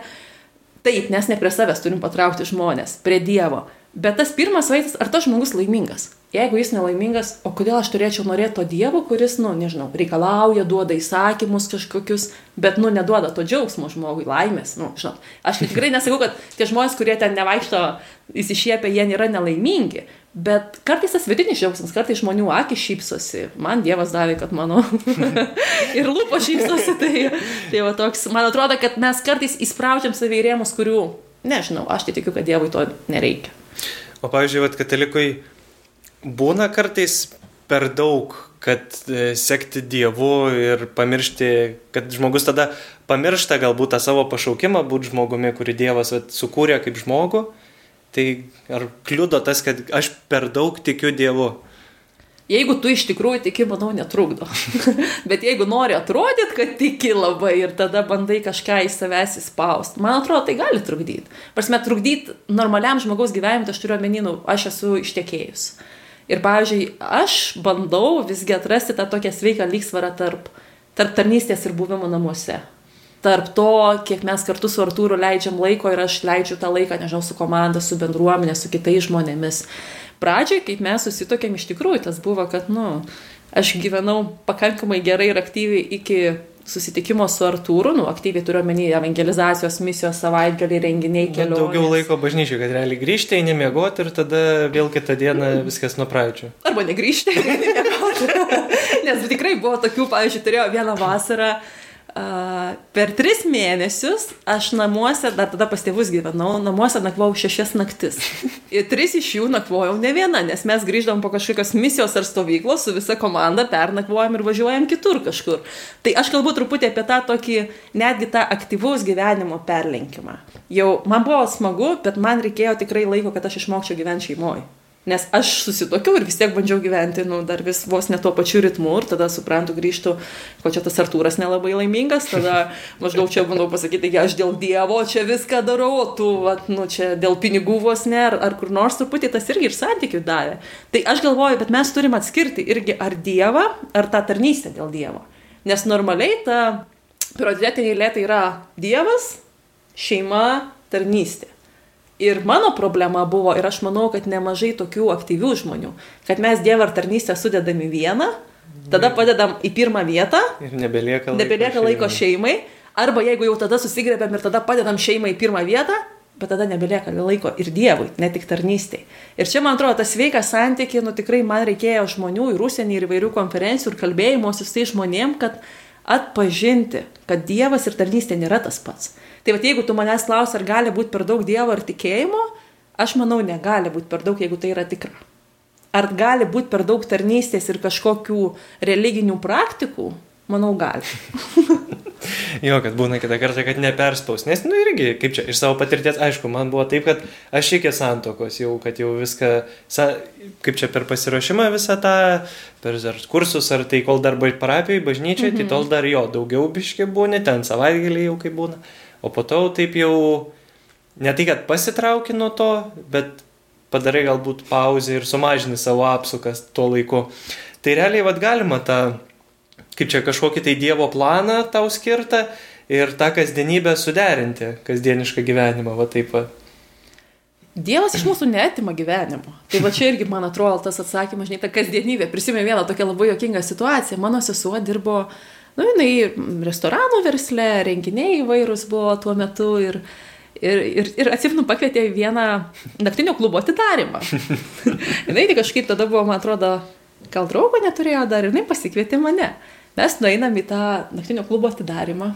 Taip, nes ne prie savęs turim patraukti žmonės, prie Dievo. Bet tas pirmas vaizdas, ar tas žmogus laimingas? Jeigu jis nelaimingas, o kodėl aš turėčiau norėti to Dievo, kuris, nu, nežinau, reikalauja, duoda įsakymus kažkokius, bet, nu, neduoda to džiaugsmo žmogui, laimės, nu, žinot. Aš tikrai nesakau, kad tie žmonės, kurie ten nevaikšto įsišiepia, jie nėra nelaimingi, bet kartais tas vidinis džiaugsmas, kartais žmonių akis šypsosi, man Dievas davė, kad mano ir lūpo šypsosi, tai, tai va toks, man atrodo, kad mes kartais įspraudžiam savį rėmus, kurių, nežinau, aš tai tikiu, kad Dievui to nereikia. O pavyzdžiui, vat, katalikui būna kartais per daug, kad e, sekti Dievu ir pamiršti, kad žmogus tada pamiršta galbūt tą savo pašaukimą būti žmogumi, kurį Dievas vat, sukūrė kaip žmogų. Tai ar kliudo tas, kad aš per daug tikiu Dievu? Jeigu tu iš tikrųjų tiki, manau, netrukdo. Bet jeigu nori atrodyti, kad tiki labai ir tada bandai kažką į savęs įspausti, man atrodo, tai gali trukdyti. Prasme, trukdyti normaliam žmogaus gyvenimui, tai aš turiu omeninų, aš esu ištekėjus. Ir, pavyzdžiui, aš bandau visgi atrasti tą tokią sveiką lygsvarą tarp, tarp tarnystės ir buvimo namuose. Tarp to, kiek mes kartu su Artūru leidžiam laiko ir aš leidžiu tą laiką, nežinau, su komanda, su bendruomenė, su kitais žmonėmis. Pradžioj, kaip mes susitokėm, iš tikrųjų tas buvo, kad, nu, aš gyvenau pakankamai gerai ir aktyviai iki susitikimo su Artūru, nu, aktyviai turiu omeny evangelizacijos misijos savaitgalį renginiai keliauja. Daugiau laiko bažnyčiai, kad realiai grįžti, eini miegoti ir tada vėl kitą dieną viskas nuo pradžių. Arba negrįžti, nes tikrai buvo tokių, pavyzdžiui, turėjau vieną vasarą, Uh, per tris mėnesius aš namuose, dar tada pas tėvus gyvenau, namuose nakvojau šešias naktis. Ir tris iš jų nakvojau ne viena, nes mes grįždom po kažkokios misijos ar stovyklos su visa komanda, pernakvojam ir važiuojam kitur kažkur. Tai aš kalbu truputį apie tą tokį, netgi tą aktyvaus gyvenimo perlenkimą. Jau man buvo smagu, bet man reikėjo tikrai laiko, kad aš išmokčiau gyventi šeimoje. Nes aš susitokiau ir vis tiek bandžiau gyventi, nu, dar vis vos ne tuo pačiu ritmu ir tada suprantu, grįžtu, ko čia tas Artūras nelabai laimingas, tada maždaug čia bandau pasakyti, taigi aš dėl Dievo čia viską darau, o tu, vat, nu, čia dėl pinigų vos ne, ar, ar kur nors truputį tas irgi ir santykių davė. Tai aš galvoju, bet mes turim atskirti irgi ar Dievą, ar tą tarnystę dėl Dievo. Nes normaliai ta prioritetinė eilė tai yra Dievas, šeima, tarnystė. Ir mano problema buvo, ir aš manau, kad nemažai tokių aktyvių žmonių, kad mes Dievą ar tarnystę sudedam į vieną, tada padedam į pirmą vietą. Ir nebelieka laiko, nebelieka laiko šeimai. Arba jeigu jau tada susigrėbėm ir tada padedam šeimai į pirmą vietą, bet tada nebelieka laiko ir Dievui, ne tik tarnystėj. Ir čia, man atrodo, tas sveikas santykiai, nu tikrai man reikėjo žmonių ir užsienį, ir įvairių konferencijų, ir kalbėjimuose su tai žmonėm, kad atpažinti, kad Dievas ir tarnystė nėra tas pats. Tai va, jeigu tu manęs klausi, ar gali būti per daug Dievo ar tikėjimo, aš manau, negali būti per daug, jeigu tai yra tikra. Ar gali būti per daug tarnystės ir kažkokių religinių praktikų? Manau, gali. jo, kad būna kitą kartą, kad neperspaus. Nes, nu irgi, kaip čia, iš savo patirties, aišku, man buvo taip, kad aš iki santokos jau, kad jau viską, sa, kaip čia per pasiruošimą visą tą, per ar kursus, ar tai kol dar parapijai, bažnyčiai, mm -hmm. tai tol dar jo, daugiau biški būni, ten savaitgalį jau kaip būna. O po to taip jau ne tai, kad pasitrauki nuo to, bet padarai galbūt pauzę ir sumažini savo apsukas tuo laiku. Tai realiai vad galima tą, kaip čia kažkokį tai Dievo planą tau skirtą ir tą kasdienybę suderinti, kasdienišką gyvenimą, va taip. Va. Dievas iš mūsų netima gyvenimo. Tai va čia irgi, man atrodo, tas atsakymas, žinai, ta kasdienybė. Prisimenu vieną tokią labai jokingą situaciją. Mano sesuo dirbo, nu, jinai restoranų versle, renginiai įvairūs buvo tuo metu ir, ir, ir, ir atsimenu, pakvietė vieną naktinio klubo atidarimą. jinai tai kažkaip tada buvo, man atrodo, gal draugo neturėjo dar, jinai pasikvietė mane. Mes nueinam į tą naktinio klubo atidarimą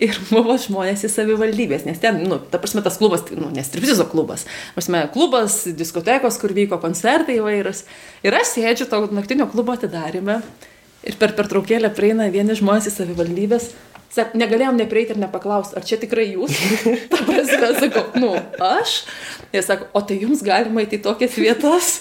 Ir buvo žmonės į savivaldybės, nes ten, nu, ta prasme, tas klubas, nu, nes striptizo klubas, prasme, klubas, diskotekos, kur vyko koncertai įvairūs. Ir aš sėdžiu to naktinio klubo atidarime ir per pertraukėlę prieina vieni žmonės į savivaldybės. Sak, negalėjom neprieiti ir nepaklausti, ar čia tikrai jūs? Ta prasme, sakau, nu, aš. Jie sako, o tai jums galima įti tokias vietas?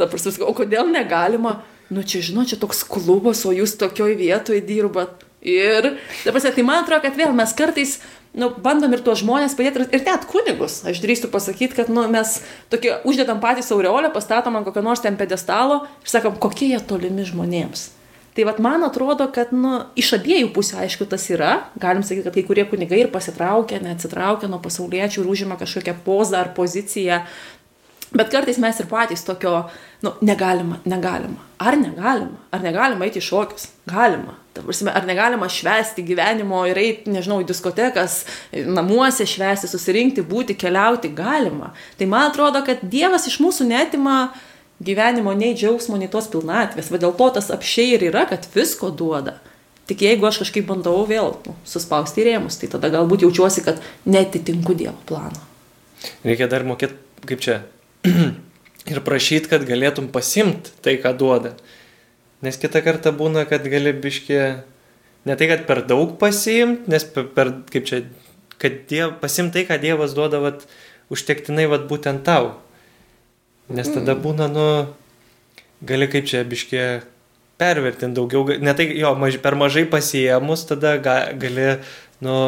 Ta prasme, sakau, o kodėl negalima? Nu, čia, žinot, čia toks klubas, o jūs tokioj vietoje dirbat Ir, dabar, tai man atrodo, kad vėl mes kartais nu, bandom ir tuos žmonės padėti, ir net kunigus. Aš drįstu pasakyti, kad nu, mes tokie uždedam patys aureolę, pastatom ant kokio nors ten pedestalo ir sakom, kokie jie tolimi žmonėms. Tai vad man atrodo, kad nu, iš abiejų pusių, aišku, tas yra. Galim sakyti, kad kai kurie kunigai ir pasitraukia, neatsitraukia nuo pasauliečių ir užima kažkokią pozą ar poziciją. Bet kartais mes ir patys tokio, nu, negalima, negalima. Ar negalima? Ar negalima eiti į šokius? Galima. Prasme, ar negalima švęsti gyvenimo ir eiti, nežinau, į diskotekas, namuose švęsti, susirinkti, būti, keliauti, galima. Tai man atrodo, kad Dievas iš mūsų netima gyvenimo nei džiaugsmo, nei tos pilnatvės. Va dėl to tas apšiai ir yra, kad visko duoda. Tik jeigu aš kažkaip bandau vėl nu, suspausti rėmus, tai tada galbūt jaučiuosi, kad netitinku Dievo plano. Reikia dar mokėti, kaip čia, ir prašyti, kad galėtum pasimti tai, ką duoda. Nes kitą kartą būna, kad gali biškė, ne tai, kad per daug pasiimt, nes per, per kaip čia, kad diev, pasiimt tai, ką Dievas duoda, vat, užtektinai vat, būtent tau. Nes tada mm. būna, nu, gali kaip čia biškė pervertinti daugiau, ne tai, jo, maž, per mažai pasiemus, tada ga, gali, nu,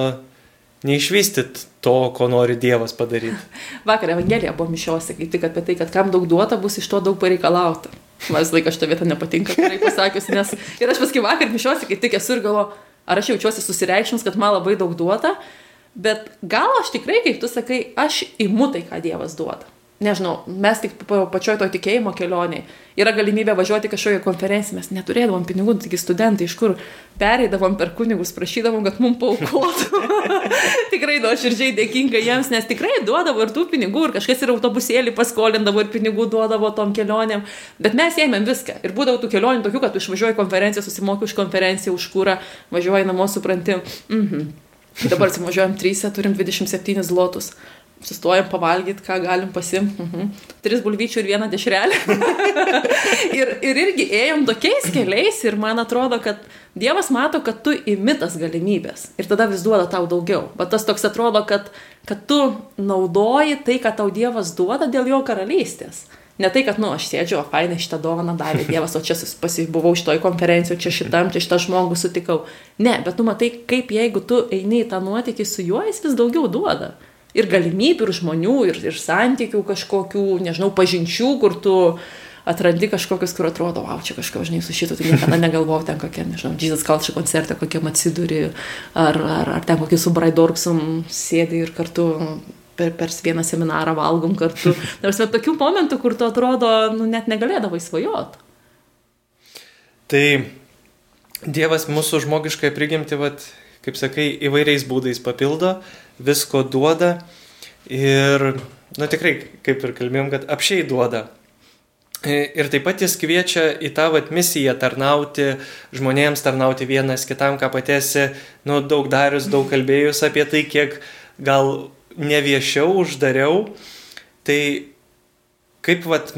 neišvystyt to, ko nori Dievas padaryti. Vakar Evangelija buvo mišios, kaip tik apie tai, kad kam daug duota, bus iš to daug pareikalauta. Man visą laiką šitą vietą nepatinka, gerai pasakius, nes ir aš paskui vakar mišiuosi, kai tik esu ir galvoju, ar aš jaučiuosi susireikšmins, kad man labai daug duota, bet gal aš tikrai, kaip tu sakai, aš įmu tai, ką Dievas duoda nežinau, mes tik pačioj to tikėjimo kelioniai. Yra galimybė važiuoti kažkokią konferenciją, mes neturėdavom pinigų, taigi studentai iš kur pereidavom per kunigus, prašydavom, kad mums paukotų. tikrai nuoširdžiai dėkinga jiems, nes tikrai duodavo ir tų pinigų, ir kažkas ir autobusėlį paskolindavo, ir pinigų duodavo tom kelionėm. Bet mes ėmėm viską. Ir būdavo tų kelionių tokių, kad išvažiuoji konferenciją, susimoki už konferenciją, už kūrą, važiuoji namo, supranti. Mhm. Dabar atsivažiuojam trys, turim 27 zlotus sustojam pavalgyti, ką galim pasimti. Mhm. Tris bulvyčių ir vieną dešrelę. ir, ir irgi ėjom tokiais keliais ir man atrodo, kad Dievas mato, kad tu imitas galimybės ir tada vis duoda tau daugiau. Bet tas toks atrodo, kad, kad tu naudoji tai, ką tau Dievas duoda dėl jo karalystės. Ne tai, kad, nu, aš sėdžiu, o fainai šitą dovaną davė Dievas, o čia pasibuvau šitoj konferencijoje, čia šitam, čia šitą žmogų sutikau. Ne, bet tu matai, kaip jeigu tu eini į tą nuotykį su juo, jis vis daugiau duoda ir galimybių, ir žmonių, ir, ir santykių kažkokių, nežinau, pažinčių, kur tu atrandi kažkokius, kur atrodo, wow, čia kažką, žinai, su šitu, tai niekada negalvojau ten kokie, nežinau, Jesus Culture koncerte, kokiam atsiduri, ar, ar, ar ten kokį su Braidorksum sėdi ir kartu per, per vieną seminarą valgom kartu. Nors bet tokių momentų, kur tu atrodo, nu, net negalėdavai svajot. Tai Dievas mūsų žmogiškai prigimti, vat, kaip sakai, įvairiais būdais papildo, visko duoda ir, na tikrai, kaip ir kalbėjom, kad apšiai duoda. E, ir taip pat jis kviečia į tą vat, misiją tarnauti žmonėms, tarnauti vienas kitam, ką patėsi, nu, daug darius, daug kalbėjus apie tai, kiek gal neviešiau, uždariau. Tai kaip, vat,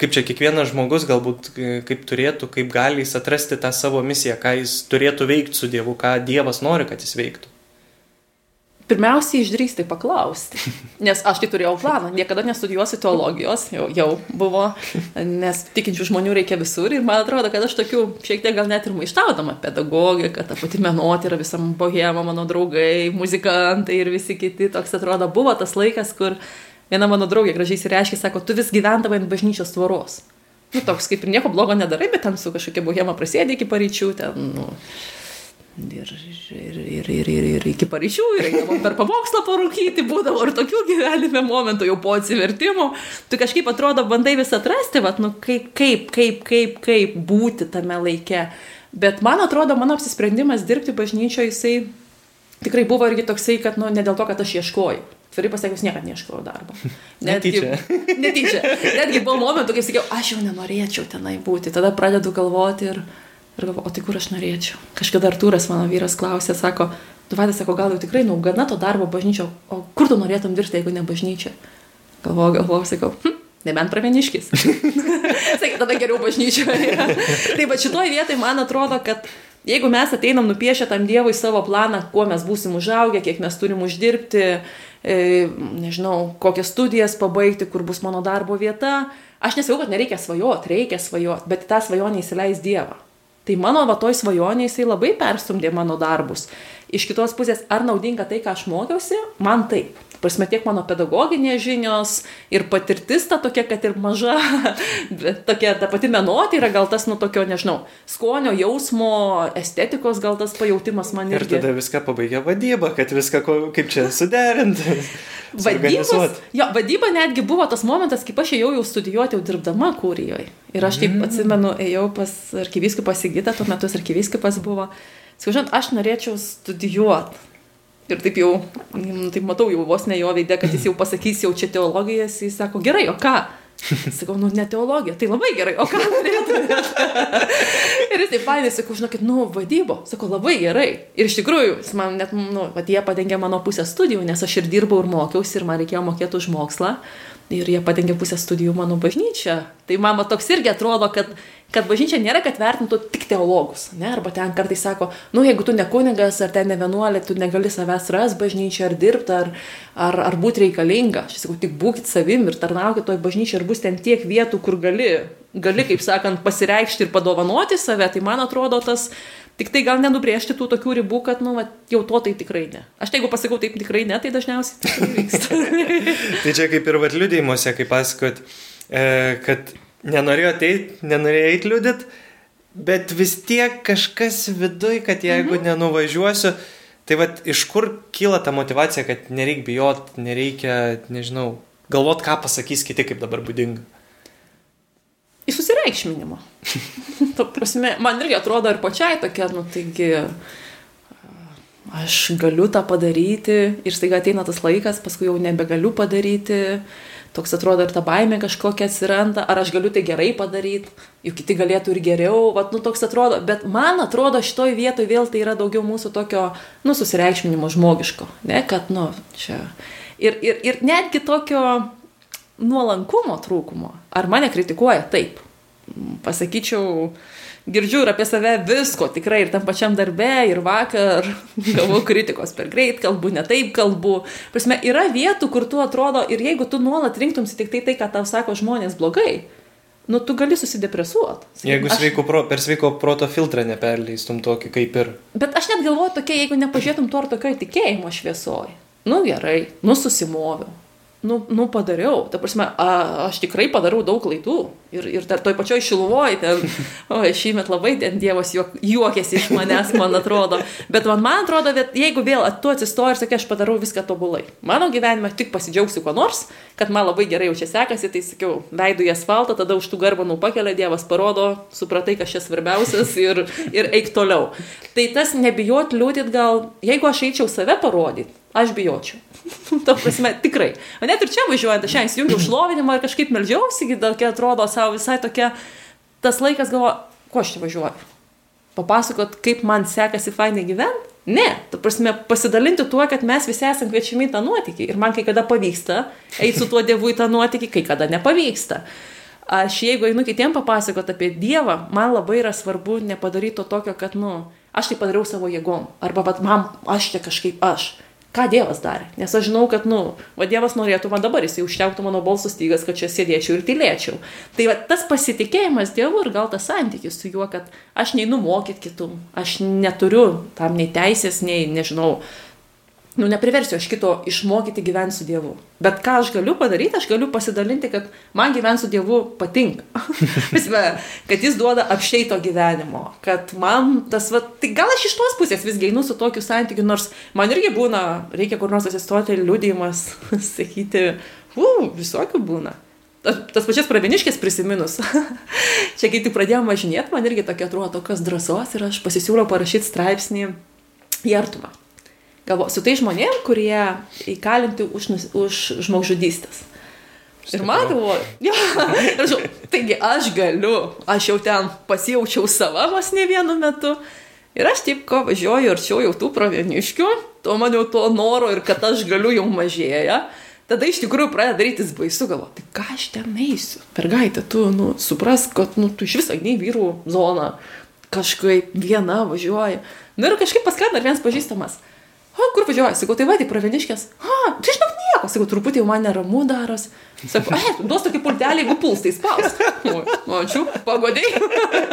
kaip čia kiekvienas žmogus galbūt e, kaip turėtų, kaip gali jis atrasti tą savo misiją, ką jis turėtų veikti su Dievu, ką Dievas nori, kad jis veiktų pirmiausiai išdrįsti paklausti. Nes aš tai turėjau planą, niekada nestudijuosiu teologijos, jau, jau buvo, nes tikinčių žmonių reikia visur ir man atrodo, kad aš tokių šiek tiek gal net ir maištaudama pedagogė, kad ta pati menotė yra visam bohema, mano draugai, muzikantai ir visi kiti, toks atrodo, buvo tas laikas, kur viena mano draugė gražiai įsireiškė, sako, tu vis gyvendavai ant bažnyčios tvoros. Nu, toks kaip ir nieko blogo nedarai, bet ten su kažkokia bohema prasėdė iki paryčių, ten, nu, Ir, ir, ir, ir, ir, ir iki pareišių, ir per pamokslą parūkyti, būdavo ir tokių gyvenime momentų, jau po atsivertimo. Tu kažkaip atrodo, bandai vis atrasti, vat, nu, kaip, kaip, kaip, kaip, kaip būti tame laike. Bet man atrodo, mano apsisprendimas dirbti bažnyčioje, jisai tikrai buvo irgi toksai, kad, nu, ne dėl to, kad aš ieškojau. Tvirtai pasakius, niekada neieškojau darbo. Netgi, netyčia. netyčia. Netgi buvo momentų, kai sakiau, aš jau nenorėčiau tenai būti. Tada pradedu galvoti ir... Ir galvoju, o tai kur aš norėčiau? Kažkada Artūras, mano vyras, klausė, sako, tu vadai, sako, gal jau tikrai, nu, gana to darbo bažnyčio, o kur tu norėtum dirbti, jeigu ne bažnyčia? Galvoju, galvoju, sakau, hm, nebent pravieniškis. Sakai, tada geriau bažnyčioje. tai va šitoje vietoje man atrodo, kad jeigu mes ateinam nupiešę tam Dievui savo planą, kuo mes būsim užaugę, kiek mes turim uždirbti, e, nežinau, kokias studijas pabaigti, kur bus mano darbo vieta, aš nesakau, kad nereikia svajoti, reikia svajoti, bet tą svajonę įsileis Dievą. Tai mano va toj svajonė jisai labai perstumdė mano darbus. Iš kitos pusės, ar naudinga tai, ką aš mokiausi, man taip. Prasme, tiek mano pedagoginės žinios ir patirtis ta tokia, kad ir maža, bet tokia ta pati menotė yra gal tas, nu, tokio, nežinau, skonio, jausmo, estetikos gal tas pajūtimas man ir. Ir tada viską pabaigia vadyba, kad viską kaip čia suderinti. Vadybos, jo, vadyba netgi buvo tas momentas, kai aš ėjau jau studijuoti, jau dirbdama kūrijoje. Ir aš taip mm. atsimenu, ėjau pas arkivyskupą Sigitą, tuo metu arkivyskupas buvo. Sakau, žinot, aš norėčiau studijuoti. Ir taip jau, nu, taip matau jau vos ne jo veidė, kad jis jau pasakys jau čia teologijas, jis sako, gerai, o ką? Sakau, nu, ne teologija, tai labai gerai, o ką norėtumėt? ir jis taip paėmė, sakau, žinokit, nu, vadybo, sakau, labai gerai. Ir iš tikrųjų, jis man net, nu, vad jie padengė mano pusę studijų, nes aš ir dirbau ir mokiausi ir man reikėjo mokėti už mokslą. Ir jie padengė pusę studijų mano bažnyčią. Tai man toks irgi atrodo, kad kad bažnyčia nėra, kad vertintų tik teologus, ne, arba ten kartais sako, nu, jeigu tu ne kunigas ar ten ne vienuolė, tu negali savęs ras bažnyčia ar dirbti, ar, ar, ar būti reikalinga. Aš sakau, tik būkit savim ir tarnaukit toj bažnyčiai ir bus ten tiek vietų, kur gali, gali, kaip sakant, pasireikšti ir padovanoti save, tai man atrodo tas Tik tai gal nenubrėžti tų tokių ribų, kad, nu, va, jau to tai tikrai ne. Aš tai jeigu pasakau taip tikrai ne, tai dažniausiai tai vyksta. tai čia kaip ir vad liūdėjimuose, kaip pasakot, e, kad nenorėjo ateiti, nenorėjo eiti liūdėt, bet vis tiek kažkas viduj, kad jeigu mhm. nenuvažiuosiu, tai vad iš kur kyla ta motivacija, kad nereikia bijot, nereikia, nežinau, galvot, ką pasakys kiti, kaip dabar būdinga. Į susireikšminimą. prasme, man irgi atrodo ir pačiai tokia, nu taigi, aš galiu tą padaryti ir staiga ateina tas laikas, paskui jau nebegaliu padaryti toks atrodo ir ta baimė kažkokia atsiranda, ar aš galiu tai gerai padaryti, juk kiti galėtų ir geriau, vat, nu toks atrodo, bet man atrodo šitoj vietoj vėl tai yra daugiau mūsų tokio, nu, susireikšminimo žmogiško, ne, kad, nu, čia. Ir, ir, ir netgi tokio nuolankumo trūkumo. Ar mane kritikuoja? Taip. Pasakyčiau, girdžiu ir apie save visko, tikrai ir tam pačiam darbe, ir vakar gavau kritikos per greit kalbu, ne taip kalbu. Prasme, yra vietų, kur tu atrodo ir jeigu tu nuolat rinktumsi tik tai tai, ką tau sako žmonės blogai, nu tu gali susidepresuoti. Jeigu aš... sveiko pro, per sveiko proto filtrą neperleistum tokį kaip ir. Bet aš net galvoju tokia, jeigu nepažiūrėtum to ar tokio tikėjimo šviesoje. Nu gerai, nu susimoviau nu, nu padariau, ta prasme, a, aš tikrai padarau daug klaidų. Ir, ir dar toj pačioj šiluvoj, ten, o šįmet labai ten Dievas juok, juokėsi iš manęs, man atrodo, bet man, man atrodo, bet jeigu vėl tu atsistoji ir sakai, aš padarau viską tobulai, mano gyvenime tik pasidžiaugsiu kuo nors, kad man labai gerai jau čia sekasi, tai sakiau, leidu į asfaltą, tada už tų garbanų pakelia Dievas, parodo, supratai, kas čia svarbiausias ir, ir eik toliau. Tai tas nebijot liūdit gal, jeigu aš eičiau save parodyti, aš bijočiau. to prasme, tikrai. O net ir čia važiuojant, aš įsijungiau šlovinimą ir kažkaip melžiausi, tokia atrodo savo visai tokia, tas laikas galvo, ko aš čia važiuoju? Papasakot, kaip man sekasi fainai gyventi? Ne, tu prasme, pasidalinti tuo, kad mes visi esame kviečiami į tą nuotykį. Ir man kai kada pavyksta eiti su tuo Dievu į tą nuotykį, kai kada nepavyksta. Aš jeigu einu kitiem papasakot apie Dievą, man labai yra svarbu nepadaryti to tokio, kad, nu, aš tai padariau savo jėgom. Arba, bet man, aš čia kažkaip aš ką Dievas darė. Nes aš žinau, kad, nu, va Dievas norėtų man dabar, jis jau užtektų mano balso stygas, kad čia sėdėčiau ir tylėčiau. Tai va tas pasitikėjimas Dievu ir gal tas santykis su juo, kad aš neinu mokyti kitų, aš neturiu tam nei teisės, nei, nežinau, nu, nepriversiu aš kito išmokyti gyventi su Dievu. Bet ką aš galiu padaryti, aš galiu pasidalinti, kad man gyventi su Dievu patinka. Visme, kad jis duoda apšeito gyvenimo. Kad man tas, va, tai gal aš iš tos pusės visgi einu su tokiu santykiu, nors man irgi būna, reikia kur nors atsistoti liūdėjimas, sakyti, u, visokių būna. Tas pačias praviniškės prisiminus. Čia kai tik pradėjome važinėti, man irgi tokia atrodo tokios drąsos ir aš pasisiūliau parašyti straipsnį į artumą galvo, su tai žmonėm, kurie įkalinti už, už žmogžudystės. Ir man buvo, ja, aš, taigi aš galiu, aš jau ten pasijaučiau sava vos ne vienu metu. Ir aš taip, ko važiuoju arčiau jau tų pravieniškių, to man jau to noro ir kad aš galiu jau mažėja. Tada iš tikrųjų pradeda darytis baisu, galvo, tai ką aš ten eisiu? Pergaitė, tu, nu, supras, kad, nu, tu iš viso nei vyrų zoną kažkaip viena važiuoji. Nu ir kažkaip paskatino vienas pažįstamas o, kur važiuoji? Sakau, tai va, tai praveniškės. A, tai žinok nieko. Sakau, truputį jau man neramu daros. Sakau, e, duos tokį pultelį, jeigu puls, tai spaus. Ačiū, pagodėjai.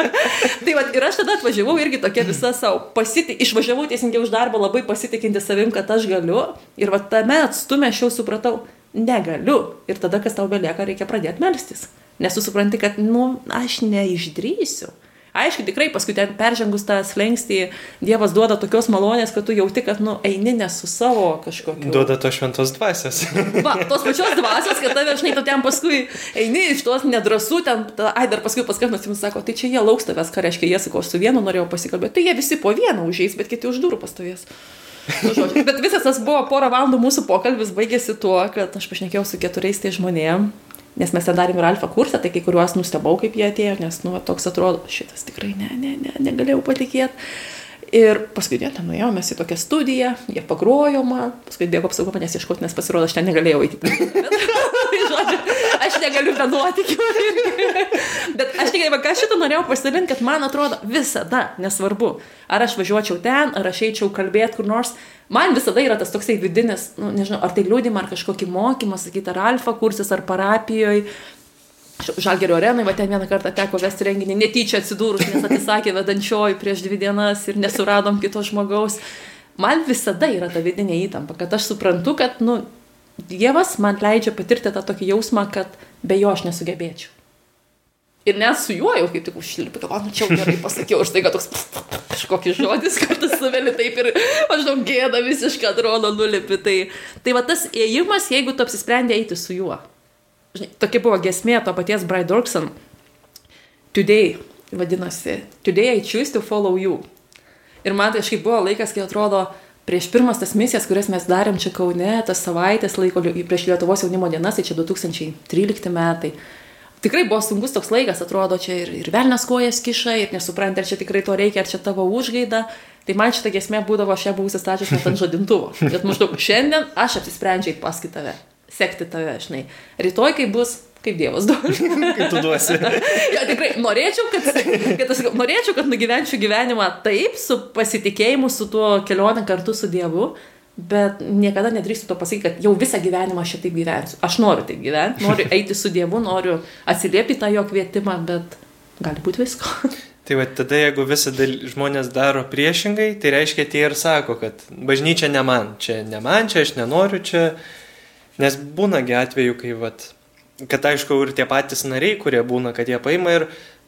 tai va, ir aš tada atvažiavau irgi tokia visa savo pasitikė, išvažiavau tiesingiau už darbą labai pasitikinti savim, kad aš galiu. Ir va tame atstume aš jau supratau, negaliu. Ir tada, kas tau belieka, reikia pradėti melstis. Nes tu supranti, kad, nu, aš neišdrysiu. Aišku, tikrai paskui ten peržengus tą slengstį, Dievas duoda tokios malonės, kad tu jauti, kad, nu, eini ne su savo kažkokiu. Duoda to šventos dvasios. Va, tos pačios dvasios, kad tave, žinai, tu ten paskui eini iš tos nedrasų, ten, ta, ai, dar paskui paskambinus jums sako, tai čia jie lauks tavęs, ką reiškia, jie sako, aš su vienu norėjau pasikalbėti, tai jie visi po vieną užeis, bet kiti už durų pastovės. Nu, bet visas tas buvo porą valandų mūsų pokalbis baigėsi tuo, kad aš pašnekėjau su keturiais tai žmonėm Nes mes ten darėm ir alfa kursą, tai kai kuriuos nustebau, kaip jie atėjo, nes, nu, toks atrodo, šitas tikrai ne, ne, ne, negalėjau patikėti. Ir paskui ten nuėjome, mes į tokią studiją, jie pagrojo man, paskui bėgo apsaugo manęs ieškoti, nes pasirodo, aš ten negalėjau eiti. žodžiu, aš negaliu be nuotikių. Bet aš tik, ką šitą norėjau pasidalinti, kad man atrodo visada, nesvarbu, ar aš važiuočiau ten, ar aš eičiau kalbėti kur nors, man visada yra tas toksai vidinis, nu, nežinau, ar tai liūdima, ar kažkokį mokymą, sakyti, ar alfa kursas, ar parapijoje. Žalgerio arenai, va ten vieną kartą teko vesti renginį, netyčia atsidūrus, nes atsisakė vedančioji prieš dvi dienas ir nesuradom kito žmogaus. Man visada yra ta vidinė įtampa, kad aš suprantu, kad, nu, Dievas man leidžia patirti tą tokį jausmą, kad be jo aš nesugebėčiau. Ir net su juo jau kaip tik užšilpė, kad, nu čia gerai pasakiau, už tai, kad toks kažkokį žodis kartais suveli taip ir maždaug gėda visiškai atrodo nulipi. Tai, tai va tas ėjimas, jeigu tu apsisprendė eiti su juo. Žinai, tokia buvo gesmė to paties Brian Dorkson. Today, vadinasi, Today I choose to follow you. Ir man tai kažkaip buvo laikas, kai atrodo, prieš pirmas tas misijas, kurias mes darėm čia Kaune, tas savaitės laiko prieš Lietuvos jaunimo dienas, tai čia 2013 metai tikrai buvo sunkus toks laikas, atrodo, čia ir, ir velnas kojas kiša, ir nesupranti, ar čia tikrai to reikia, ar čia tavo užgaida. Tai man šitą gesmę būdavo, aš ją buvau įsistačius net ant žadintuvo. Bet maždaug šiandien aš apsisprendžiu eiti paskui tave, sekti tave, žinai. Rytoj, kai bus, kaip Dievas duos. Kaip tu duosi. ja, tikrai, norėčiau, kad, kad, aš, norėčiau, kad nugyvenčiau gyvenimą taip, su pasitikėjimu, su tuo kelionė kartu su Dievu, bet niekada nedrįstu to pasakyti, kad jau visą gyvenimą aš šitaip gyvensiu. Aš noriu taip gyventi, noriu eiti su Dievu, noriu atsiliepti tą jo kvietimą, bet gali būti visko. Tai va tada, jeigu visą žmonės daro priešingai, tai reiškia tie ir sako, kad bažnyčia ne man, čia ne man, čia aš nenoriu, čia... Nes būnagi atveju, kai, vat, kad aišku, ir tie patys nariai, kurie būna, kad jie paima ir,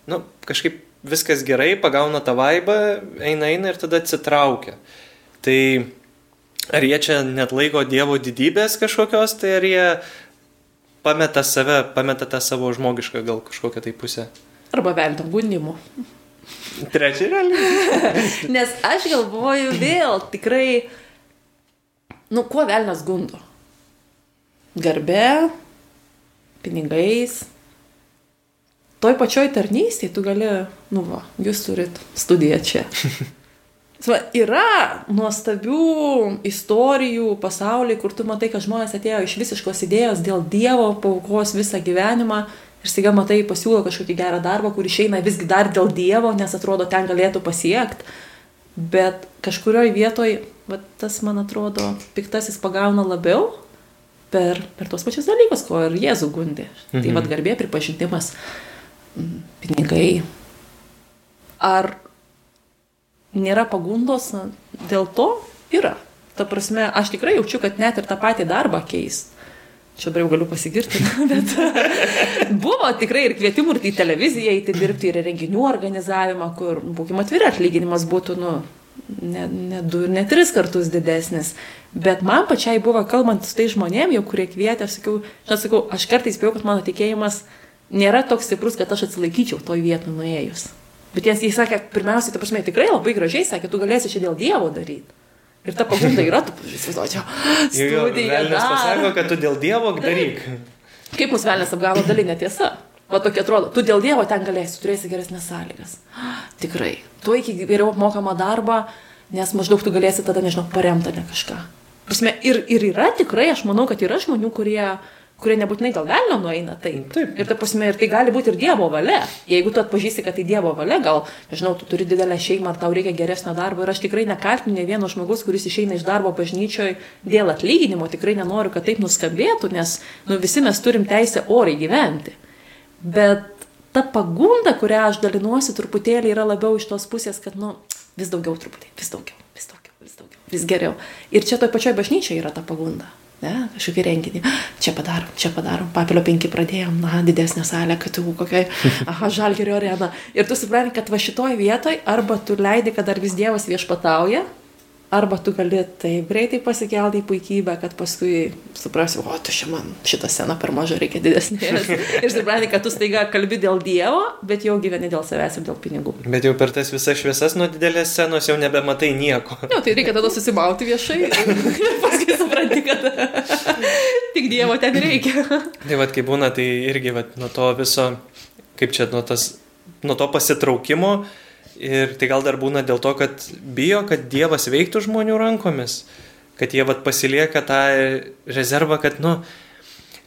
nu, kažkaip viskas gerai, pagauna tą vaibą, eina, eina ir tada atsitraukia. Tai Ar jie čia net laiko Dievo didybės kažkokios, tai ar jie pameta save, pameta tą savo žmogišką gal kažkokią tai pusę? Arba velnio gundimu. Trečia realiai. Nes aš galvoju vėl tikrai, nu, kuo velnas gundo? Garbe, pinigais. Toj pačioj tarnystėje tu gali, nu, va, jūs turit studiją čia. Yra nuostabių istorijų pasaulyje, kur tu matai, kad žmonės atėjo iš visiškos idėjos dėl Dievo, paukos visą gyvenimą ir staiga matai pasiūlo kažkokį gerą darbą, kur išeina visgi dar dėl Dievo, nes atrodo ten galėtų pasiekti. Bet kažkurioje vietoje, va, tas man atrodo, piktasis pagauna labiau per, per tos pačius dalykus, ko ir Jėzų gundė. Tai mhm. Tai vad garbė, pripažinimas, pinigai. Ar nėra pagundos, dėl to yra. ta prasme, aš tikrai jaučiu, kad net ir tą patį darbą keis. Čia dabar jau galiu pasigirti, bet buvo tikrai ir kvietimų ir į televiziją įti dirbti, ir renginių organizavimą, kur, būkime atviri, atlyginimas būtų, nu, ne, ne du ir ne tris kartus didesnis. Bet man pačiai buvo, kalbant su tai žmonėm, jau kurie kvietė, aš sakiau, aš, sakau, aš kartais spėjau, kad mano tikėjimas nėra toks stiprus, kad aš atsilaikyčiau toj vietoj nuėjus. Bet jis, jis sakė, pirmiausiai, ta prasme, tikrai labai gražiai sakė, tu galėsi čia dėl Dievo daryti. Ir ta pagunda yra, tu įsivaizduoji, studija. Jis pasako, kad tu dėl Dievo daryk. Kaip mūsų velnės apgavo dalinė tiesa. Va tokia atrodo, tu dėl Dievo ten galėsi, turėsi geresnės sąlygas. Tikrai. Tu iki geriau apmokamą darbą, nes maždaug tu galėsi tada, nežinau, paremti ne kažką. Prasme, ir, ir yra tikrai, aš manau, kad yra žmonių, kurie kurie nebūtinai dėl velnio nueina tai. Taip. Ir ta prasme, ir tai gali būti ir Dievo valia. Jeigu tu atpažįsti, kad tai Dievo valia, gal, nežinau, tu turi didelę šeimą, tau reikia geresnio darbo. Ir aš tikrai nekaltinu ne vieno žmogus, kuris išeina iš darbo bažnyčioje dėl atlyginimo. Tikrai nenoriu, kad taip nuskambėtų, nes nu, visi mes turim teisę oriai gyventi. Bet ta pagunda, kurią aš dalinuosi, truputėlį yra labiau iš tos pusės, kad, nu, vis daugiau truputį, vis daugiau, vis daugiau, vis daugiau, vis geriau. Ir čia toj pačioj bažnyčiai yra ta pagunda ne, kažkokį renginį, čia padarom, čia padarom, papilio penki pradėjom, na, didesnė salė, kad tu kokiai, aha, žalgerio arena. Ir tu supranti, kad va šitoj vietoj arba tu leidi, kad dar vis Dievas viešpatauja, Arba tu gali taip greitai pasikelti į puikybę, kad paskui suprasi, o, tu čia man šitą sceną per mažą reikia didesnės. ir supranti, kad tu staiga kalbi dėl Dievo, bet jau gyveni dėl savęs ir dėl pinigų. Bet jau per tas visas šviesas nuo didelės scenos jau nebematai nieko. Ne, tai reikia tada susimauti viešai ir paskui supranti, kad tik Dievo ten reikia. tai vad, kai būna, tai irgi vat, nuo to viso, kaip čia, nuo, tas, nuo to pasitraukimo Ir tai gal dar būna dėl to, kad bijo, kad Dievas veiktų žmonių rankomis, kad jie vat pasilieka tą rezervą, kad, nu,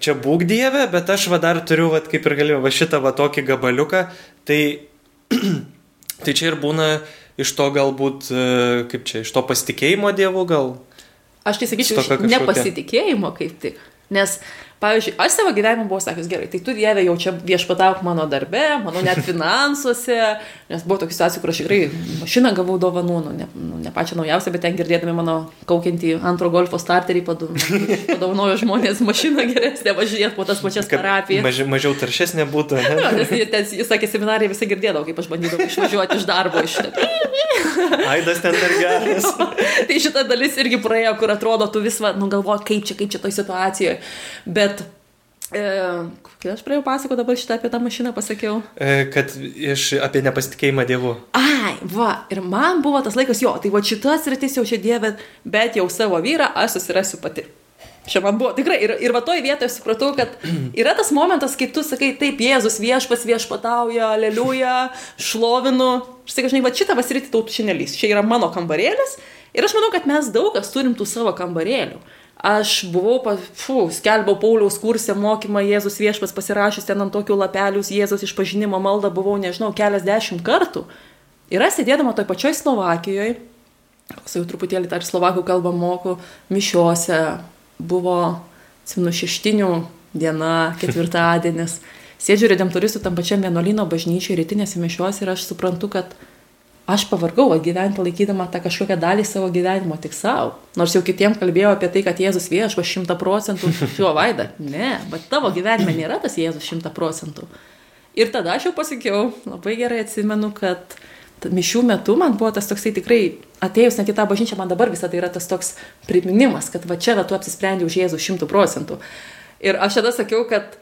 čia būk Dieve, bet aš va dar turiu, va kaip ir galėjau, va šitą va tokį gabaliuką, tai, tai čia ir būna iš to galbūt, e, kaip čia, iš to pasitikėjimo Dievu gal. Aš tai sakyčiau, iš nepasitikėjimo kaip tik. Nes Pavyzdžiui, aš savo gyvenimą buvau sakęs, gerai, tai tu Dieve jau čia viešpatauk mano darbe, mano net finansuose, nes buvo tokių situacijų, kur aš tikrai mašiną gavau dovanų, nu, ne, nu, ne pačią naujausią, bet ten girdėdami mano kaukiantį antro golfo starterį padovanojo žmonės mašiną geresnę, važinėt po tas pačias parapijas. Maži, mažiau taršesnė būtų. Ne? Ja, nes jis, jis sakė, seminarai visi girdėdavo, kaip aš bandydavau išvažiuoti iš darbo iš šitą. Aidas ten dar geras. tai šita dalis irgi praėjo, kur atrodo, tu vis, nu, galvoji, kaip čia, kaip čia toj situacijoje. Bet Bet E, kai aš praėjau pasako dabar šitą apie tą mašiną pasakiau. E, kad iš apie nepasitikėjimą Dievu. Ai, va, ir man buvo tas laikas, jo, tai va šitas rytis jau čia Dieve, bet jau savo vyrą aš susirasiu pati. Čia man buvo tikrai, ir, ir va toj vietoje supratau, kad yra tas momentas, kai tu sakai, taip, Jėzus viešpas viešpatauja, aleliuja, šlovinu. Sakai, žinai, va šitą vasiryti tautų šiandien Čia yra mano kambarėlis. Ir aš manau, kad mes daug kas turim tų savo kambarėlių. Aš buvau, fu, skelbiau Pauliaus kursę mokymą Jėzus viešpas pasirašęs ten ant tokių lapelius Jėzus išpažinimo maldą buvau, nežinau, keliasdešimt kartų. Ir aš sėdėdama toj pačioj Slovakijoje, jau truputėlį dar slovakų kalbą moku, mišiuose buvo, atsimenu, šeštinių diena, ketvirtadienis. Sėdžiu redemptoristų tam pačiam vienuolino bažnyčiai rytinėse mišiuose ir aš suprantu, kad aš pavargau gyventi laikydama tą kažkokią dalį savo gyvenimo tik savo. Nors jau kitiems kalbėjau apie tai, kad Jėzus viešpas šimta procentų šiuo vaida. Ne, bet tavo gyvenime nėra tas Jėzus šimta procentų. Ir tada aš jau pasakiau, labai gerai atsimenu, kad mišių metu man buvo tas toksai tikrai, atėjus net į tą bažnyčią, man dabar visą tai yra tas toks priminimas, kad va čia va tu apsisprendži už Jėzų šimtų procentų. Ir aš tada sakiau, kad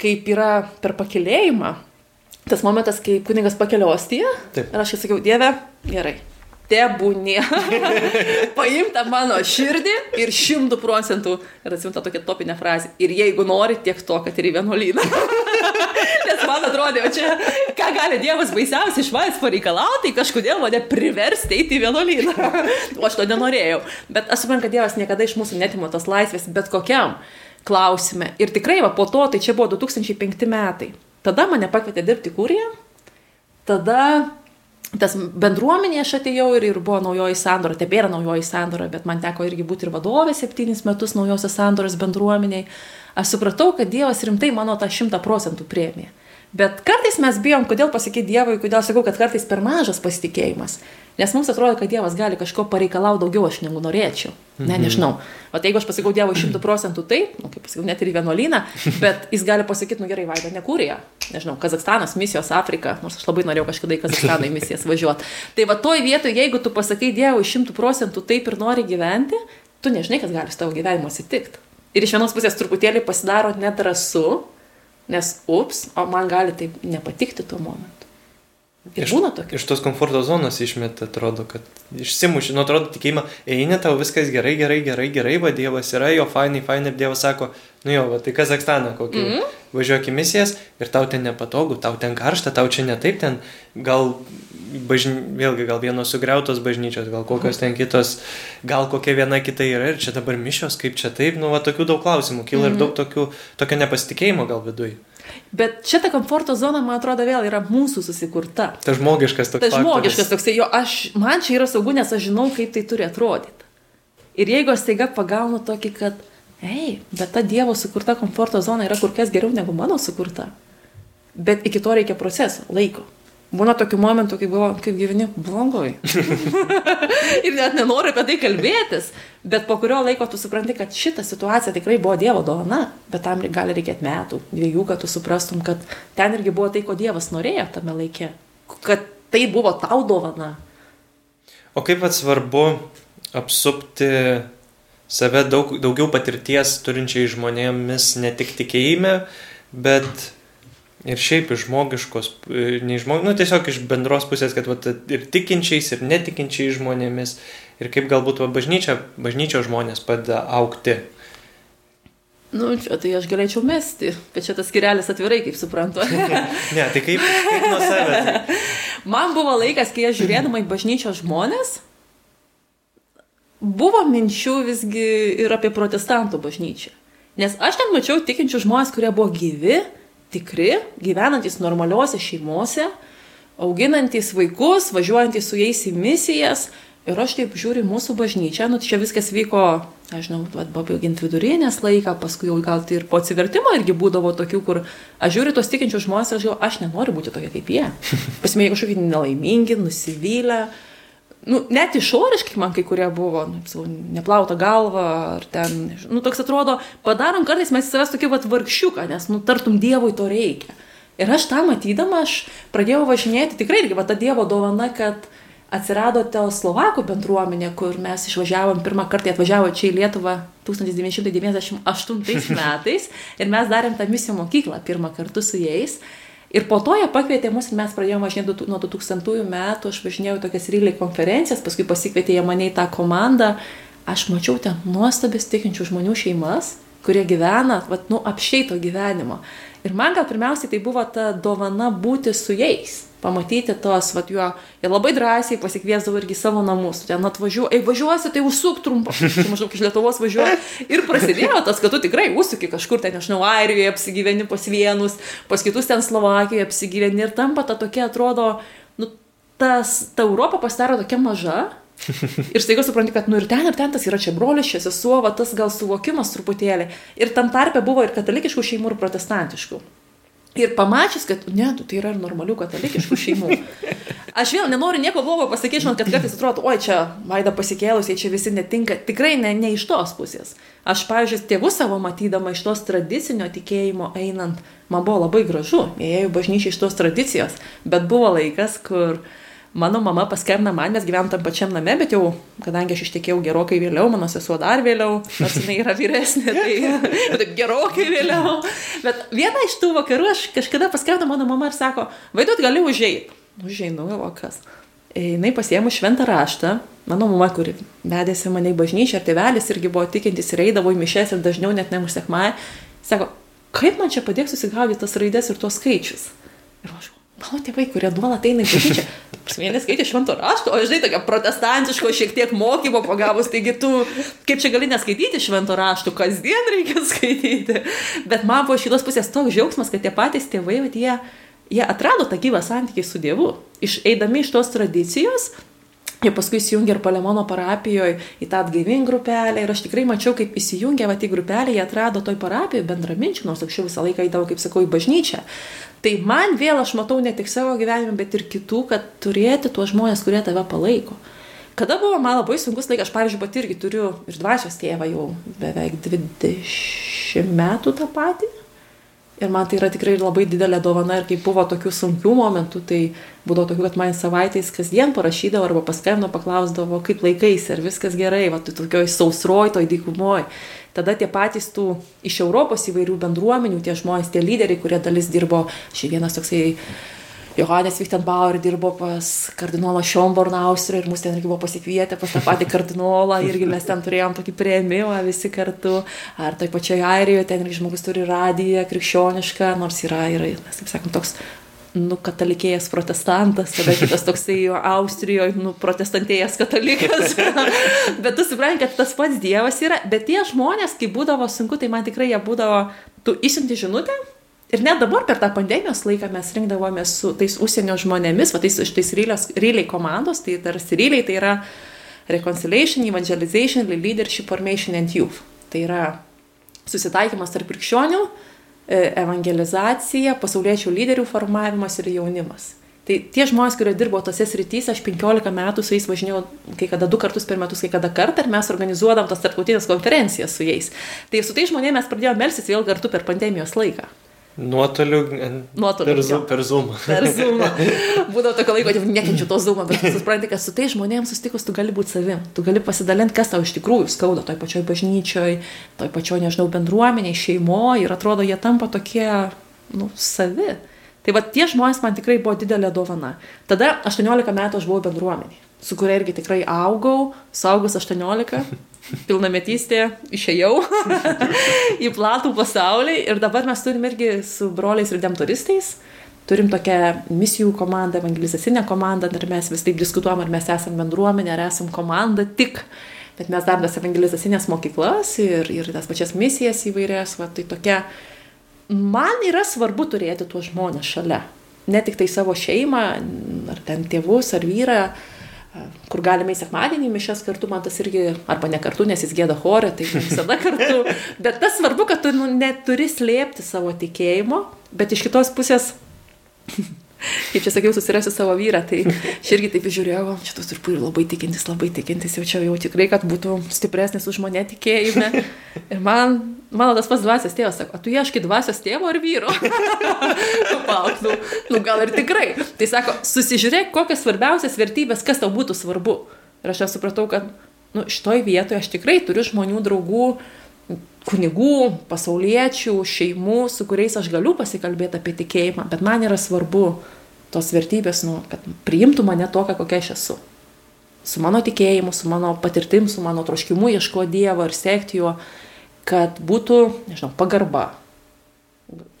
kaip yra per pakilėjimą, tas momentas, kai kunigas pakelia ostiją. Taip. Ir aš sakiau, Dieve, gerai. Tebūnė. Paimta mano širdį ir šimtų procentų. Ir atsimta tokia topinė frazė. Ir jeigu nori, tiek to, kad ir į vienuolyną. Nes man atrodė, o čia, ką gali Dievas baisiausiai iš manęs pareikalauti, kažkodėl mane priversti eiti į vienuolyną. o aš to nenorėjau. Bet aš suprantu, kad Dievas niekada iš mūsų netimo tos laisvės, bet kokiam klausime. Ir tikrai, va, po to, tai čia buvo 2005 metai. Tada mane pakvietė dirbti kūriją, tada tas bendruomenė aš atėjau ir, ir buvo naujoji sandora, tebėra naujoji sandora, bet man teko irgi būti ir vadovė septynis metus naujosios sandoros bendruomeniai. Aš supratau, kad Dievas rimtai mano tą šimtą procentų priemė. Bet kartais mes bijom, kodėl pasakyti Dievui, kodėl sakau, kad kartais per mažas pasitikėjimas. Nes mums atrodo, kad Dievas gali kažko pareikalauti daugiau aš negu norėčiau. Ne, Mhm. nežinau. O tai jeigu aš pasakau Dievui šimtų procentų taip, nu, kaip pasakau, net ir vienuolyną, bet jis gali pasakyti, nu gerai, vaida, nekūrija. Nežinau, Kazakstanas, misijos Afrika, nors aš labai norėjau kažkada į Kazakstaną į misijas važiuoti. Tai va toj vietoje, jeigu tu pasakai Dievui šimtų procentų taip ir nori gyventi, tu nežinai, kas gali su tavo gyvenimu atsitikti. Ir iš vienos pusės truputėlį pasidaro nedrasu, nes ups, o man gali taip nepatikti tuo momentu. Ir būna tokia. Iš tos komforto zonos išmet, atrodo, kad išsimuši, nu atrodo tikėjimą, eini tau viskas gerai, gerai, gerai, gerai, va Dievas yra, jo fainai, fainai, ir Dievas sako, nu jo, va tai Kazakstaną kokį, mm -hmm. važiuok į misijas ir tau ten nepatogu, tau ten karšta, tau čia ne taip, ten gal, bažny, vėlgi, gal vienos sugriautos bažnyčios, gal kokios ten kitos, gal kokia viena kita yra ir čia dabar mišios, kaip čia taip, nu va tokių daug klausimų, kyla mm -hmm. ir daug tokių, tokio nepasitikėjimo gal viduje. Bet šita komforto zona, man atrodo, vėl yra mūsų susikurta. Ta žmogiškas toks. Tai žmogiškas toksai, jo, aš, man čia yra saugu, nes aš žinau, kaip tai turi atrodyti. Ir jeigu aš staiga pagaunu tokį, kad, ei, bet ta Dievo sukurta komforto zona yra kur kas geriau negu mano sukurta. Bet iki to reikia proceso, laiko. Būna tokių momentų, kai buvo, kaip gyveni, blogoj. ir net nenoriu apie tai kalbėtis. Bet po kurio laiko tu supranti, kad šita situacija tikrai buvo Dievo dovana, bet tam gali reikėti metų, dviejų, kad tu suprastum, kad ten irgi buvo tai, ko Dievas norėjo tame laikė. Kad tai buvo tau dovana. O kaip pat svarbu apsupti save daug, daugiau patirties turinčiai žmonėmis ne tik tikėjime, bet ir šiaip iš žmogiškos, ne iš žmogiškos, nu tiesiog iš bendros pusės, kad va, ir tikinčiais, ir netikinčiais žmonėmis, ir kaip galbūt va, bažnyčia, bažnyčio žmonės padeda aukti. Nu, čia tai aš galėčiau mesti, bet čia tas skirelis atvirai, kaip suprantu. ne, tai kaip, kaip nuo savęs. Man buvo laikas, kai aš žiūrėdama į bažnyčios žmonės, buvo minčių visgi ir apie protestantų bažnyčią. Nes aš ten mačiau tikinčių žmonės, kurie buvo gyvi, tikri, gyvenantis normaliuose šeimose, auginantis vaikus, važiuojantis su jais į misijas. Ir aš taip žiūriu mūsų bažnyčią, nu tai čia viskas vyko, aš žinau, pabaigiant vidurinės laiką, paskui jau gal tai ir po atsivertimo irgi būdavo tokių, kur aš žiūriu tos tikinčius žmonės, aš jau, aš nenoriu būti tokia kaip jie. Pasimėjai kažkokie nelaimingi, nusivylę. Nu, net išoriškai man kai kurie buvo, nu, neplauta galva, ar ten, nu, toks atrodo, padarom kartais mes savęs tokį vat vargšiuką, nes, nu, tartum Dievui to reikia. Ir aš tą matydama, aš pradėjau važinėti, tikrai va ta Dievo dovana, kad atsirado ta Slovakų bendruomenė, kur mes išvažiavom, pirmą kartą atvažiavo čia į Lietuvą 1998 metais ir mes darėm tą misijų mokyklą pirmą kartą su jais. Ir po to jie pakvietė mus ir mes pradėjome važinėti nuo 2000 metų, aš važinėjau tokias ryliai konferencijas, paskui pasikvietė jie mane į tą komandą. Aš mačiau ten nuostabės tikinčių žmonių šeimas, kurie gyvena, vat, nu, apšeito gyvenimo. Ir man gal pirmiausiai tai buvo ta dovana būti su jais, pamatyti tos, vat, juo, jie labai drąsiai pasikviesdavo irgi savo namus, ten atvažiuoju, ei važiuosi, tai užsuk trumpą, maždaug iš Lietuvos važiuoju. Ir prasidėjo tas, kad tu tikrai užsuki kažkur, ten, nežinau, Airijoje apsigyveni pas vienus, pas kitus ten Slovakijoje apsigyveni. Ir tampa ta tokia, atrodo, nu, tas, ta Europa pasidaro tokia maža, Ir staiga supranti, kad nu ir ten, ir ten tas yra čia brolis, čia sesuo, va, tas gal suvokimas truputėlį. Ir tam tarpe buvo ir katalikiškų šeimų, ir protestantiškų. Ir pamačius, kad ne, tu tai yra ir normalių katalikiškų šeimų. Aš vėl nenoriu nieko blogo pasakyti, žinot, kad kartais atrodo, oi čia vaida pasikėlusiai, čia visi netinka. Tikrai ne, ne iš tos pusės. Aš, pavyzdžiui, tėvus savo matydama iš tos tradicinio tikėjimo einant, man buvo labai gražu, jie ėjo bažnyčiai iš tos tradicijos, bet buvo laikas, kur mano mama paskambina man, mes gyvenam tam pačiam name, bet jau, kadangi aš ištekėjau gerokai vėliau, mano sesuo dar vėliau, nors jinai yra vyresnė, tai taip gerokai vėliau. Bet vieną iš tų vakarų aš kažkada paskambina mano mama ir sako, vaidot gali užėjti. Užeinu, o kas. Jinai pasiemu šventą raštą, mano mama, kuri vedėsi mane į bažnyčią, ar tėvelis irgi buvo tikintis ir eidavo į mišes ir dažniau net nemusekmai, sako, kaip man čia padėk susigaudyti tas raidės ir tuos skaičius. Ir aš, mano tėvai, kurie nuolat eina į bažnyčią, Vienas skaitė švento rašto, o žinai, tokia protestantiško šiek tiek mokymo pagavus, taigi tu, kaip čia gali neskaityti švento rašto, kasdien reikia skaityti. Bet man buvo šitos pusės toks džiaugsmas, kad tie patys tėvai, vat, jie, jie atrado tą gyvą santykį su Dievu. Iš, eidami iš tos tradicijos, Jie paskui įsijungė ir Palemono parapijoje į tą atgaivin grupelę ir aš tikrai mačiau, kaip įsijungė va į grupelę, jie atrado toj parapijoje bendraminčių, nors anksčiau visą laiką įdavau, kaip sakau, į bažnyčią. Tai man vėl aš matau ne tik savo gyvenime, bet ir kitų, kad turėti tuos žmonės, kurie tave palaiko. Kada buvo man labai sunkus laikas, aš pavyzdžiui, pati irgi turiu ir dvasios tėvą jau beveik 20 metų tą patį. Ir man tai yra tikrai labai didelė dovana ir kai buvo tokių sunkių momentų, tai būdavo tokių, kad man savaitės kasdien parašydavo arba paskambino, paklausdavo, kaip laikais, ar viskas gerai, va, tu tokioj sausroj, toj dykumoj. Tada tie patys tų iš Europos įvairių bendruomenių, tie žmonės, tie lyderiai, kurie dalis dirbo, šį vienas toksai Johannes Vichtenbauer dirbo pas kardinolą Šomborną Austriją ir mus ten irgi buvo pasikvietę pas tą patį kardinolą, irgi mes ten turėjom tokį prieimimą visi kartu. Ar toj pačioje Airijoje ten irgi žmogus turi radiją krikščionišką, nors yra, yra mes taip sakom, toks nu, katalikėjas protestantas, tada kitas toksai Austrijoje, nu, protestantėjas katalikas. bet tu supranti, kad tas pats Dievas yra, bet tie žmonės, kai būdavo sunku, tai man tikrai jie būdavo, tu išsiunti žinutę Ir net dabar per tą pandemijos laiką mes rinkdavomės su tais užsienio žmonėmis, va tais iš tais ryliai komandos, tai tarsi ryliai tai yra Reconciliation, Evangelization, Leadership Formation and Youth. Tai yra susitaikymas tarp krikščionių, e, evangelizacija, pasauliečių lyderių formavimas ir jaunimas. Tai tie žmonės, kurie dirbo tose srityse, aš 15 metų su jais važinėjau, kai kada du kartus per metus, kai kada kartą, ir mes organizuodavom tas tarptautinės konferencijas su jais. Tai su tais žmonėmis mes pradėjome melsis vėl kartu per pandemijos laiką. Nuotoliu. Nuotoliu. Per, zoom, per Zoom. Per Zoom. Būdavo tokio laiko, kad nekenčiu to Zoom, bet supranti, kad su tai žmonėms susitikus tu gali būti savim. Tu gali pasidalinti, kas tau iš tikrųjų skauda toj pačioj bažnyčioj, toj pačioj, nežinau, bendruomeniai, šeimoje ir atrodo, jie tampa tokie, nu, savi. Tai va tie žmonės man tikrai buvo didelė dovana. Tada 18 metų aš buvau bendruomeniai, su kuria irgi tikrai augau, saugus 18 pilnametystė išėjau į platų pasaulį ir dabar mes turim irgi su broliais redemptoristais. Turim tokią misijų komandą, evangelizacinę komandą, ir mes vis taip diskutuojam, ar mes esame bendruomenė, ar esame komanda tik. Bet mes darom tas evangelizacinės mokyklas ir, ir tas pačias misijas įvairias. Va, tai tokia, man yra svarbu turėti tuos žmonės šalia. Ne tik tai savo šeimą, ar ten tėvus, ar vyrą, kur galime į sekmadienį mišęs kartu, man tas irgi, arba ne kartu, nes jis gėda chorė, tai visada kartu. Bet tas svarbu, kad tu nu, neturi slėpti savo tikėjimo, bet iš kitos pusės kaip čia sakiau, susirasiu savo vyrą, tai aš irgi taip žiūrėjau, šitas ir pūri labai tikintis, labai tikintis, jau čia jau tikrai, kad būtų stipresnis už mane tikėjime. Ir man, mano tas pats dvasios tėvas sako, tu ieškai dvasios tėvo ar vyro? nu, pauk, nu, nu, gal ir tikrai. Tai sako, susižiūrėk, kokias svarbiausias vertybės, kas tau būtų svarbu. Ir aš jau supratau, kad nu, šitoj vietoje aš tikrai turiu žmonių, draugų, kunigų, pasauliečių, šeimų, su kuriais aš galiu pasikalbėti apie tikėjimą, bet man yra svarbu tos vertybės, nu, kad priimtų mane tokią, kokia aš esu. Su mano tikėjimu, su mano patirtim, su mano troškimu ieško Dievo ir sekti juo, kad būtų, nežinau, pagarba,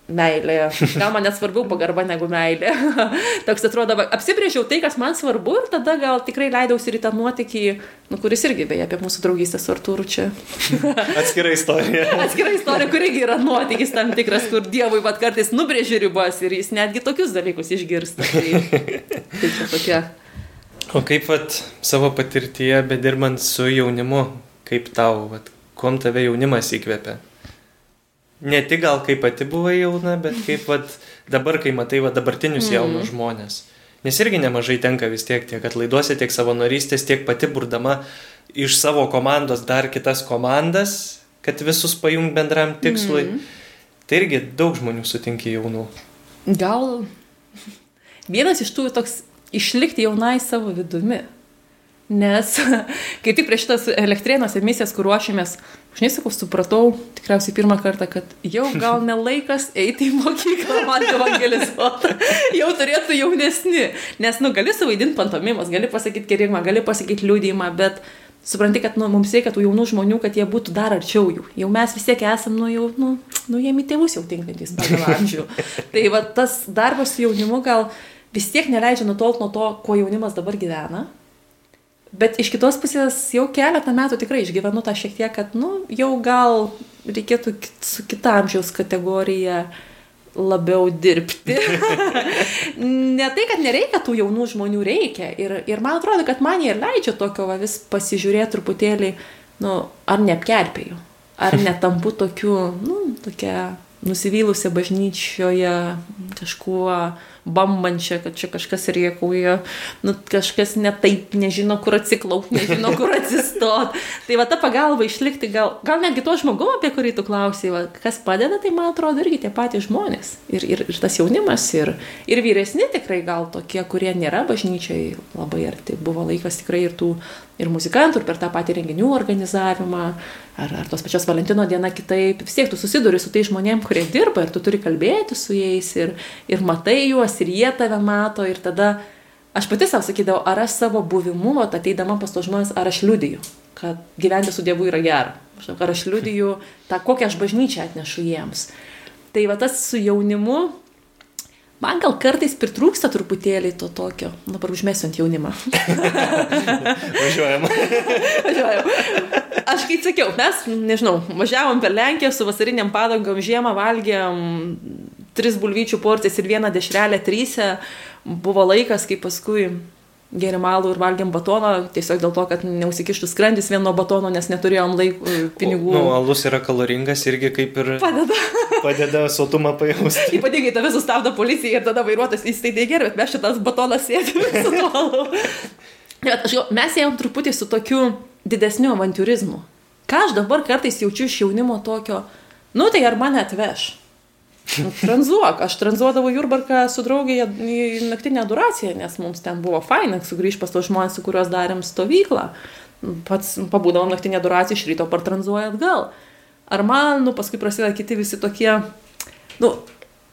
meilė. Gal man net svarbiau pagarba negu meilė. Toks atrodo, apsibrėžiau tai, kas man svarbu ir tada gal tikrai leidausi ir į tą nuotykį, nu, kuris irgi beje apie mūsų draugystę su Artūru čia. Atskira istorija. Atskira istorija, kur irgi yra nuotykis tam tikras, kur Dievui pat kartais nubrėži ribas ir jis netgi tokius dalykus išgirsta. Tai, tai čia tokia. O kaip vat, savo patirtyje, bedirbant su jaunimu, kaip tau, vat, kom tave jaunimas įkvėpia? Ne tik gal kaip pati buvai jauna, bet kaip vat, dabar, kai matai vat, dabartinius mm. jaunus žmonės. Nes irgi nemažai tenka vis tiek tiek atlaiduose, tiek savanorystės, tiek pati burdama iš savo komandos dar kitas komandas, kad visus pajung bendram tikslui. Mm. Tai irgi daug žmonių sutinki jaunų. Gal vienas iš tų toks išlikti jaunai savo vidumi. Nes kai tik prieš šitas elektrienos emisijas, kur ruošėmės, aš nesakau, supratau tikriausiai pirmą kartą, kad jau gal nelaikas eiti į mokyklą, man evangelizuoti. jau turėtų jaunesni. Nes, nu, gali suvaidinti pantomimas, gali pasakyti kerimą, gali pasakyti liūdėjimą, bet supranti, kad nu, mums reikia tų jaunų žmonių, kad jie būtų dar arčiau jų. Jau mes vis tiek esame, nu, jau, nu, nu jiem į tėvus jau tinkantys pagal amžių. tai va tas darbas su jaunimu gal vis tiek neleidžia nutolti nuo to, kuo jaunimas dabar gyvena Bet iš kitos pusės jau keletą metų tikrai išgyvenu tą šiek tiek, kad, nu, jau gal reikėtų su kita amžiaus kategorija labiau dirbti. ne tai, kad nereikia tų jaunų žmonių, reikia. Ir, ir man atrodo, kad man jie ir leidžia tokio va, vis pasižiūrėti truputėlį, nu, ar neapkerpėjau, ar netampu tokiu, nu, tokia nusivylusi bažnyčioje kažkuo bambančią, kad čia kažkas riekauja, nu, kažkas netaip, nežino, kur atsiklaupti, nežino, kur atsistot. tai va ta pagalba išlikti, gal, gal netgi to žmogaus, apie kurį tu klausai, va, kas padeda, tai man atrodo irgi tie patys žmonės. Ir, ir, ir tas jaunimas, ir, ir vyresni tikrai gal tokie, kurie nėra bažnyčiai labai arti. Buvo laikas tikrai ir tų ir muzikantų, ir per tą patį renginių organizavimą, ar, ar tos pačios Valentino diena kitaip. Vis tiek tu susiduri su tai žmonėm, kurie dirba ir tu turi kalbėti su jais ir, ir matai juos, ir jie tave mato, ir tada aš pati savo sakydavau, ar aš savo buvimu, ateidama pas tos žmonės, ar aš liudiju, kad gyventi su Dievu yra gera. Ar aš liudiju tą, kokią aš bažnyčią atnešu jiems. Tai va tas su jaunimu Man gal kartais pritrūksta truputėlį to tokio. Dabar užmėsiu ant jaunimą. Važiuojam. Važiuojam. Aš kaip sakiau, mes, nežinau, važiavom per Lenkiją su vasariniam padangom, žiemą valgėm tris bulvyčių porcijas ir vieną dešrelę trysia. Buvo laikas, kai paskui gėrėm alų ir valgėm batoną, tiesiog dėl to, kad neusikištų skrandis vien nuo batono, nes neturėjom laik, pinigų. Na, nu, alus yra kaloringas irgi kaip ir padeda. padeda sotumą pajausti. Ypatingai tave sustabdo policija ir tada vairuotojas įsteigia gerai, bet mes šitas batonas sėdime su alu. Bet aš jau, mes ėjom truputį su tokiu didesniu avantūrizmu. Ką aš dabar kartais jaučiu iš jaunimo tokio, nu tai ar mane atveš? Nu, tranzuok, aš tranzuodavau Jurbarką su draugė į naktinę duraciją, nes mums ten buvo faina sugrįžti pas tos žmonės, su kuriuos darėm stovyklą. Pats pabūdavom naktinę duraciją iš ryto partranzuoja atgal. Ar man, nu, paskui prasideda kiti visi tokie, nu,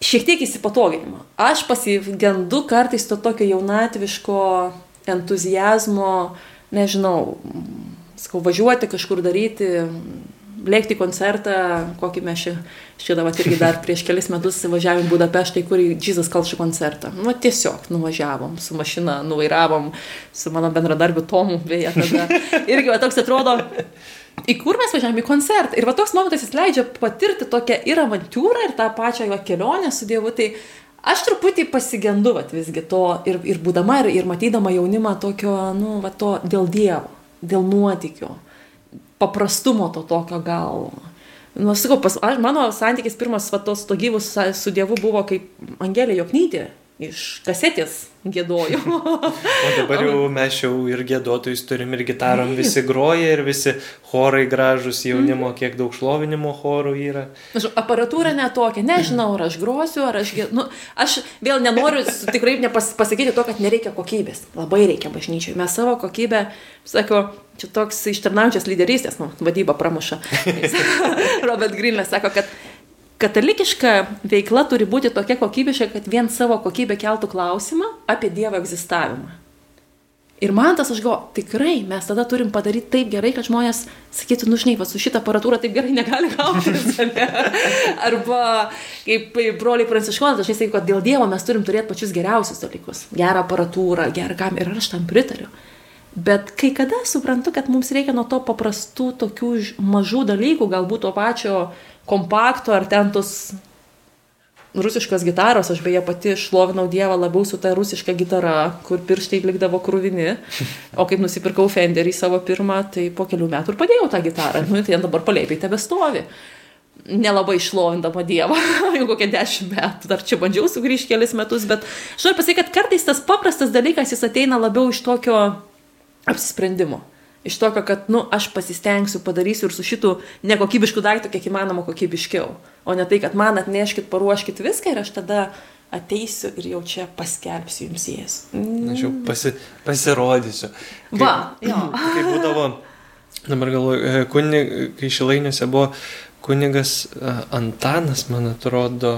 šiek tiek įsipatoginimo. Aš pasigendu kartais to tokio jaunatviško entuzijazmo, nežinau, skau važiuoti kažkur daryti, lėkti į koncertą, kokį mes čia, čia dabar irgi dar prieš kelis metus važiavom į Budapeštą, į kurį Jesus Kalšų koncertą. Nu, tiesiog nuvažiavom su mašina, nuvairavom su mano bendradarbiu Tomu, beje, tada. Irgi va toks atrodo, į kur mes važiavome į koncertą. Ir va toks momentas jis leidžia patirti tokią ir avantūrą, ir tą pačią jo kelionę su Dievu. Tai aš truputį pasigendu, va visgi to ir, ir būdama, ir, ir matydama jaunimą tokio, nu, va to dėl Dievo, dėl nuotikio paprastumo to tokio gal. Nu, sakau, pas, mano santykis pirmas va, tos to gyvus su Dievu buvo kaip Angelė Joknytė iš kasetės gėdojo. o dabar jau mes jau ir gėdotojus turim, ir gitarom visi groja, ir visi chorai gražus jaunimo, mm. kiek daug šlovinimo chorų yra. Aš, aparatūra netokia, nežinau, ar aš grosiu, ar aš... Nu, aš vėl nenoriu tikrai nepas, pasakyti to, kad nereikia kokybės. Labai reikia bažnyčiai. Mes savo kokybę, sako, čia toks ištarnaujančias lyderystės, nu, vadyba pramuša. Robert Greenlas sako, kad katalikiška veikla turi būti tokia kokybiška, kad vien savo kokybę keltų klausimą apie Dievo egzistavimą. Ir man tas, aš galvoju, tikrai mes tada turim padaryti taip gerai, kad žmonės sakytų, nu žinai, va, su šitą aparatūrą taip gerai negali gauti. Arba kaip broliai pranciškonas dažnai sako, kad dėl Dievo mes turim turėti pačius geriausius dalykus. Gerą aparatūrą, gerą kamerą ir aš tam pritariu. Bet kai kada suprantu, kad mums reikia nuo to paprastų tokių mažų dalykų, galbūt to pačio kompakto ar ten tos rusiškos gitaros, aš beje pati šlovinau Dievą labiau su ta rusiška gitara, kur pirštai likdavo krūvini, o kaip nusipirkau Fenderį savo pirmą, tai po kelių metų ir padėjau tą gitarą, nu tai dabar palėpiai tebe stovi. Nelabai išlovindama Dievą, jau kokie dešimt metų, dar čia bandžiau sugrįžti kelis metus, bet aš noriu pasakyti, kad kartais tas paprastas dalykas jis ateina labiau iš tokio apsisprendimo. Iš tokio, kad, nu, aš pasistengsiu, padarysiu ir su šitų nekokybiškų daiktų kiek įmanoma kokybiškiau. O ne tai, kad man atneškit, paruoškit viską ir aš tada ateisiu ir jau čia paskelbsiu jums jas. Mm. Aš jau pasi, pasirodysiu. Kaip, Va, jo. Kaip būdavo, dabar galvoju, e, kunig, kai šilainiuose buvo kunigas e, Antanas, man atrodo,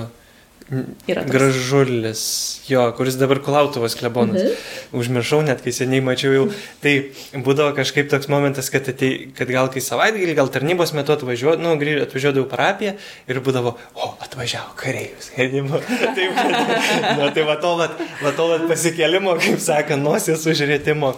Gražulis, jo, kuris dabar Kulautuvos klebonas. Mhm. Užmiršau, net kai seniai mačiau jau. Tai būdavo kažkaip toks momentas, kad, atei, kad gal kai savaitgalį, gal tarnybos metu atvažiuodavau, nu, atvažiuodavau parapiją ir būdavo, o, atvažiavo kareivis. tai, nu, tai va to, va, va to va, pasikelimo, kaip sakant, nosies užrėtimo,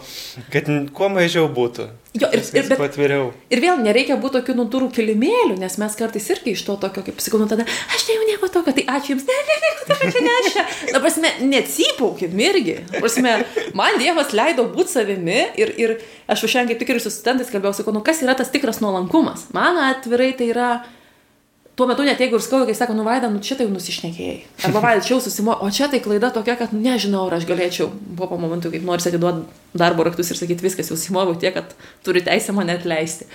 kad kuo mažiau būtų. Jo, ir, ir, bet, patviriau. ir vėl nereikia būti tokių nutūrų kilimėlių, nes mes kartais irgi iš to tokio, kaip sakau, nu tada, aš tai jau nieko tokio, tai ačiū Jums, ne, ne, nieko tokio čia ne aš. čia." Na, prasme, neatsipaukim irgi. Prasme, man Dievas leido būti savimi ir, ir aš šiandien kaip tik ir su studentais kalbėjau, sakau, nu kas yra tas tikras nuolankumas. Man atvirai tai yra tuo metu net jeigu ir skauda, kai sako, nu vaida, nu čia tai nusišnekėjai. Arba vaida, čia jau susimo, o čia tai klaida tokia, kad nežinau, ar aš galėčiau, buvo po momentų, kaip nors atiduoti darbo raktus ir sakyti, viskas jau simoviau tiek, kad turi teisę mane atleisti.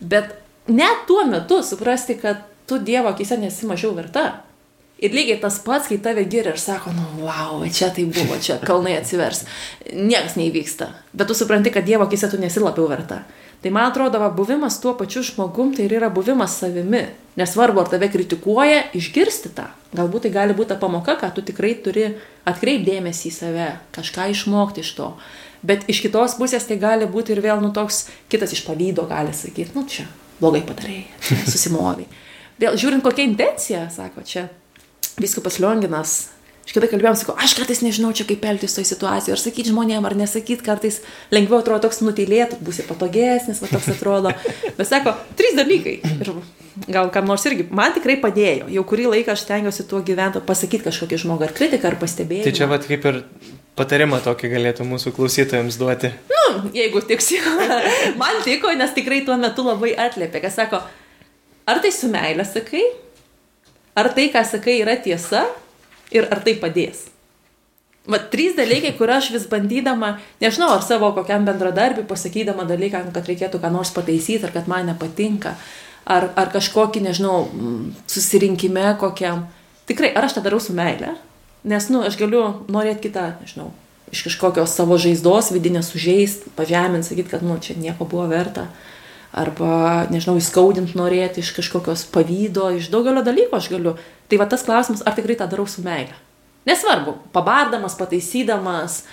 Bet net tuo metu suprasti, kad tu Dievo akise nesi mažiau verta. Ir lygiai tas pats, kai tave giria ir sako, nu, wow, čia tai buvo, čia kalnai atsivers. Niekas neįvyksta. Bet tu supranti, kad Dievo akise tu nesi labiau verta. Tai man atrodo, va, buvimas tuo pačiu žmogum tai ir yra buvimas savimi. Nesvarbu, ar tave kritikuoja, išgirsti tą. Galbūt tai gali būti ta pamoka, ką tu tikrai turi atkreipdėmėsi į save, kažką išmokti iš to. Bet iš kitos pusės tai gali būti ir vėl, nu, toks kitas iš pavydo gali sakyti, nu, čia blogai padarėjai, susimoviai. Vėl žiūrint, kokia intencija, sako, čia viskupas Lionginas. Aš kada kalbėjom, sakau, aš kartais nežinau čia kaip elgtis toje situacijoje, ar sakyti žmonėm, ar nesakyti, kartais lengviau atrodo toks nutilėtų, būsi patogesnis, va toks atrodo. Bet sako, trys dalykai. Ir gal kam nors irgi, man tikrai padėjo. Jau kurį laiką aš stengiuosi tuo gyventi, pasakyti kažkokį žmogų, ar kritiką, ar pastebėjimą. Tai čia vat kaip ir patarimą tokį galėtų mūsų klausytojams duoti. Nu, jeigu tiksi. Man tiko, nes tikrai tuo metu labai atlėpė, kas sako, ar tai su meilė sakai, ar tai, ką sakai, yra tiesa ir ar tai padės. Va, trys dalykai, kur aš vis bandydama, nežinau, ar savo kokiam bendradarbiui pasakydama dalyką, kad reikėtų ką nors pataisyti, ar kad man nepatinka, ar, ar kažkokį, nežinau, mm, susirinkime kokiam. Tikrai, ar aš tą darau su meilė? Nes, nu, aš galiu norėti kitą, nežinau, iš kažkokios savo žaizdos vidinės sužeist, pažemint, sakyti, kad, nu, čia nieko buvo verta. Arba, nežinau, įskaudint norėti iš kažkokios pavydo, iš daugelio dalykų aš galiu. Tai va tas klausimas, ar tikrai tą darau su meilė. Nesvarbu, pabardamas, pataisydamas.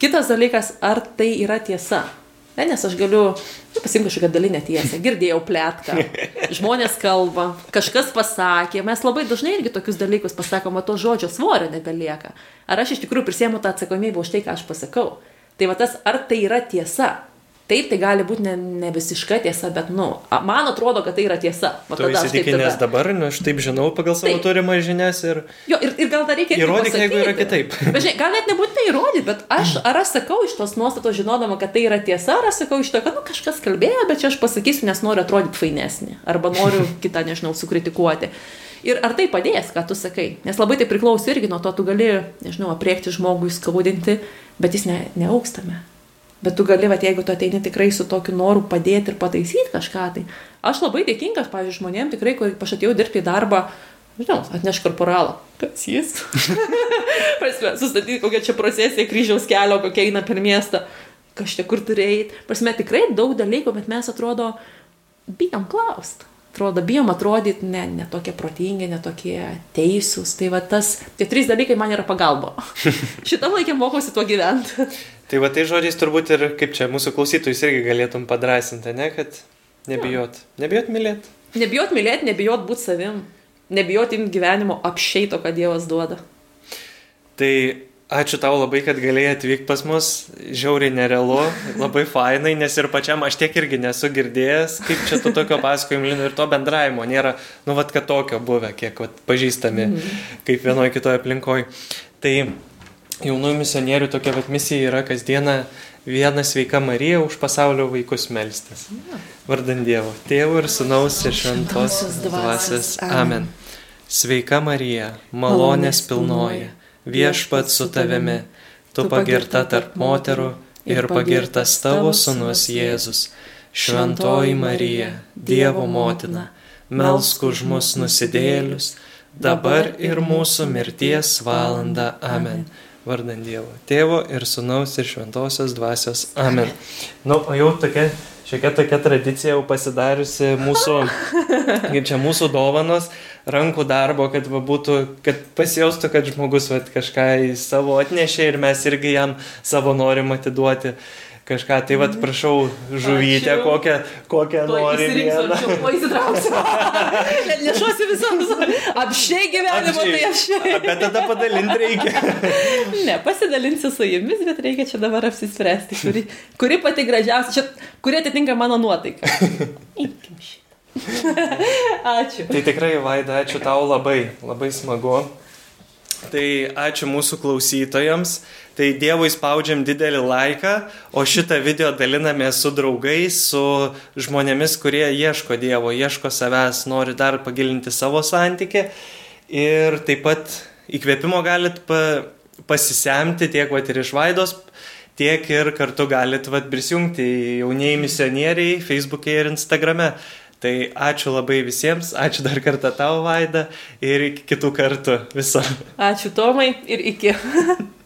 Kitas dalykas, ar tai yra tiesa. Ne, nes aš galiu nu, pasimti kažkokią dalinę tiesą. Girdėjau plėtką, žmonės kalba, kažkas pasakė. Mes labai dažnai irgi tokius dalykus pasakom, o to žodžio svorio nebelieka. Ar aš iš tikrųjų prisiemu tą atsakomybę už tai, ką aš pasakau. Tai va tas, ar tai yra tiesa. Taip, tai gali būti ne, ne visiška tiesa, bet, nu, man atrodo, kad tai yra tiesa. Va Tu įsitikinęs dabar, nu, aš taip žinau pagal savo Taip. turimą žinias ir Jo, ir, ir gal dar reikia... Įrodyk, jeigu yra kitaip. Bet žinai, gal net nebūtinai įrodyti, bet aš, ar aš sakau iš tos nuostatos, žinodama, kad tai yra tiesa, ar aš sakau iš to, kad nu, kažkas kalbėjo, bet čia aš pasakysiu, nes noriu atrodyti fainesnį. Arba noriu kitą, nežinau, sukritikuoti. Ir ar tai padės, ką tu sakai? Nes labai tai priklauso irgi nuo to, tu gali, nežinau, apriekti žmogų, įskaudinti, bet jis ne, neaukstame. Bet tu gali, va, jeigu tu ateini tikrai su tokiu noru padėti ir pataisyti kažką, tai aš labai dėkingas, pavyzdžiui, žmonėm tikrai, kur aš atėjau dirbti į darbą, žinau, atneš korporalą. Kas jis? Prasme, sustatyti kokią čia procesiją kryžiaus kelio, kokia eina per miestą. Čia kur turi eiti. Prasme, tikrai daug dalykų, bet mes atrodo, bijom klaust. Atrodo, bijom atrodyti ne, ne tokie protingi, ne tokie teisūs. Tai va tas, tie trys dalykai man yra pagalba. Šitam laikė mokosi tuo gyventi. Tai va tai žodžiais turbūt ir kaip čia mūsų klausytojus irgi galėtum padrasinti, ne, kad nebijot. Nebijot mylėti. Nebijot mylėti, nebijot būti savim. Nebijot imti gyvenimo apšeito, kad Dievas duoda. Tai ačiū tau labai, kad galėjai atvykti pas mus. Žiauriai nerealu, labai fainai, nes ir pačiam aš tiek irgi nesu girdėjęs, kaip čia to tokio pasakojimo lino ir to bendravimo nėra, nu vad, kad tokio buvę, kiek vat, pažįstami, kaip vienoje kitoje aplinkoje. Tai jaunųjų misionierių tokia vat misija yra kasdieną viena sveika Marija už pasaulio vaikus melstis. Vardant Dievo, Tėvų ir Sūnaus ir Šventos Šventosios dvasios. Amen. Sveika Marija, malonės pilnoji, viešpat su tavimi, tu pagirta tarp moterų ir pagirtas tavo sunus Jėzus. Šventoji Marija, Dievo motina, melsk už mus nusidėlius, dabar ir mūsų mirties valanda. Amen. Vardant Dievo, Tėvo ir Sūnaus ir Šventosios dvasios. Amen. Na, nu, o jau tokia, šiokia tokia tradicija jau pasidariusi mūsų, kaip čia mūsų dovanos, rankų darbo, kad va, būtų, kad pasijaustų, kad žmogus va, kažką į savo atnešė ir mes irgi jam savo norim atiduoti. Kažką, tai vad prašau, žuvytę, Ačiū. kokią, kokią Tuoj nori tuoj įsitrauksiu. Net nešuosi visams. Apšiai gyvenimo, tai apšiai. Bet tada padalinti reikia. Ne, pasidalinsiu su jumis, bet reikia čia dabar apsispręsti, kuri, kuri pati gražiausia, čia, kuri atitinka mano nuotaiką. Imkim šitą. Ačiū. Tai tikrai, Vaida, ačiū tau labai, labai smagu. Tai ačiū mūsų klausytojams. Tai Dievui spaudžiam didelį laiką, o šitą video daliname su draugais, su žmonėmis, kurie ieško Dievo, ieško savęs, nori dar pagilinti savo santykį. Ir taip pat įkvėpimo galit pa, pasisemti tiek vat, ir iš Vaidos, tiek ir kartu galit vat, prisijungti jaunieji misionieriai Facebook'e ir Instagram'e. Tai ačiū labai visiems, ačiū dar kartą tau, Vaida, ir iki kitų kartų viso. Ačiū Tomai ir iki.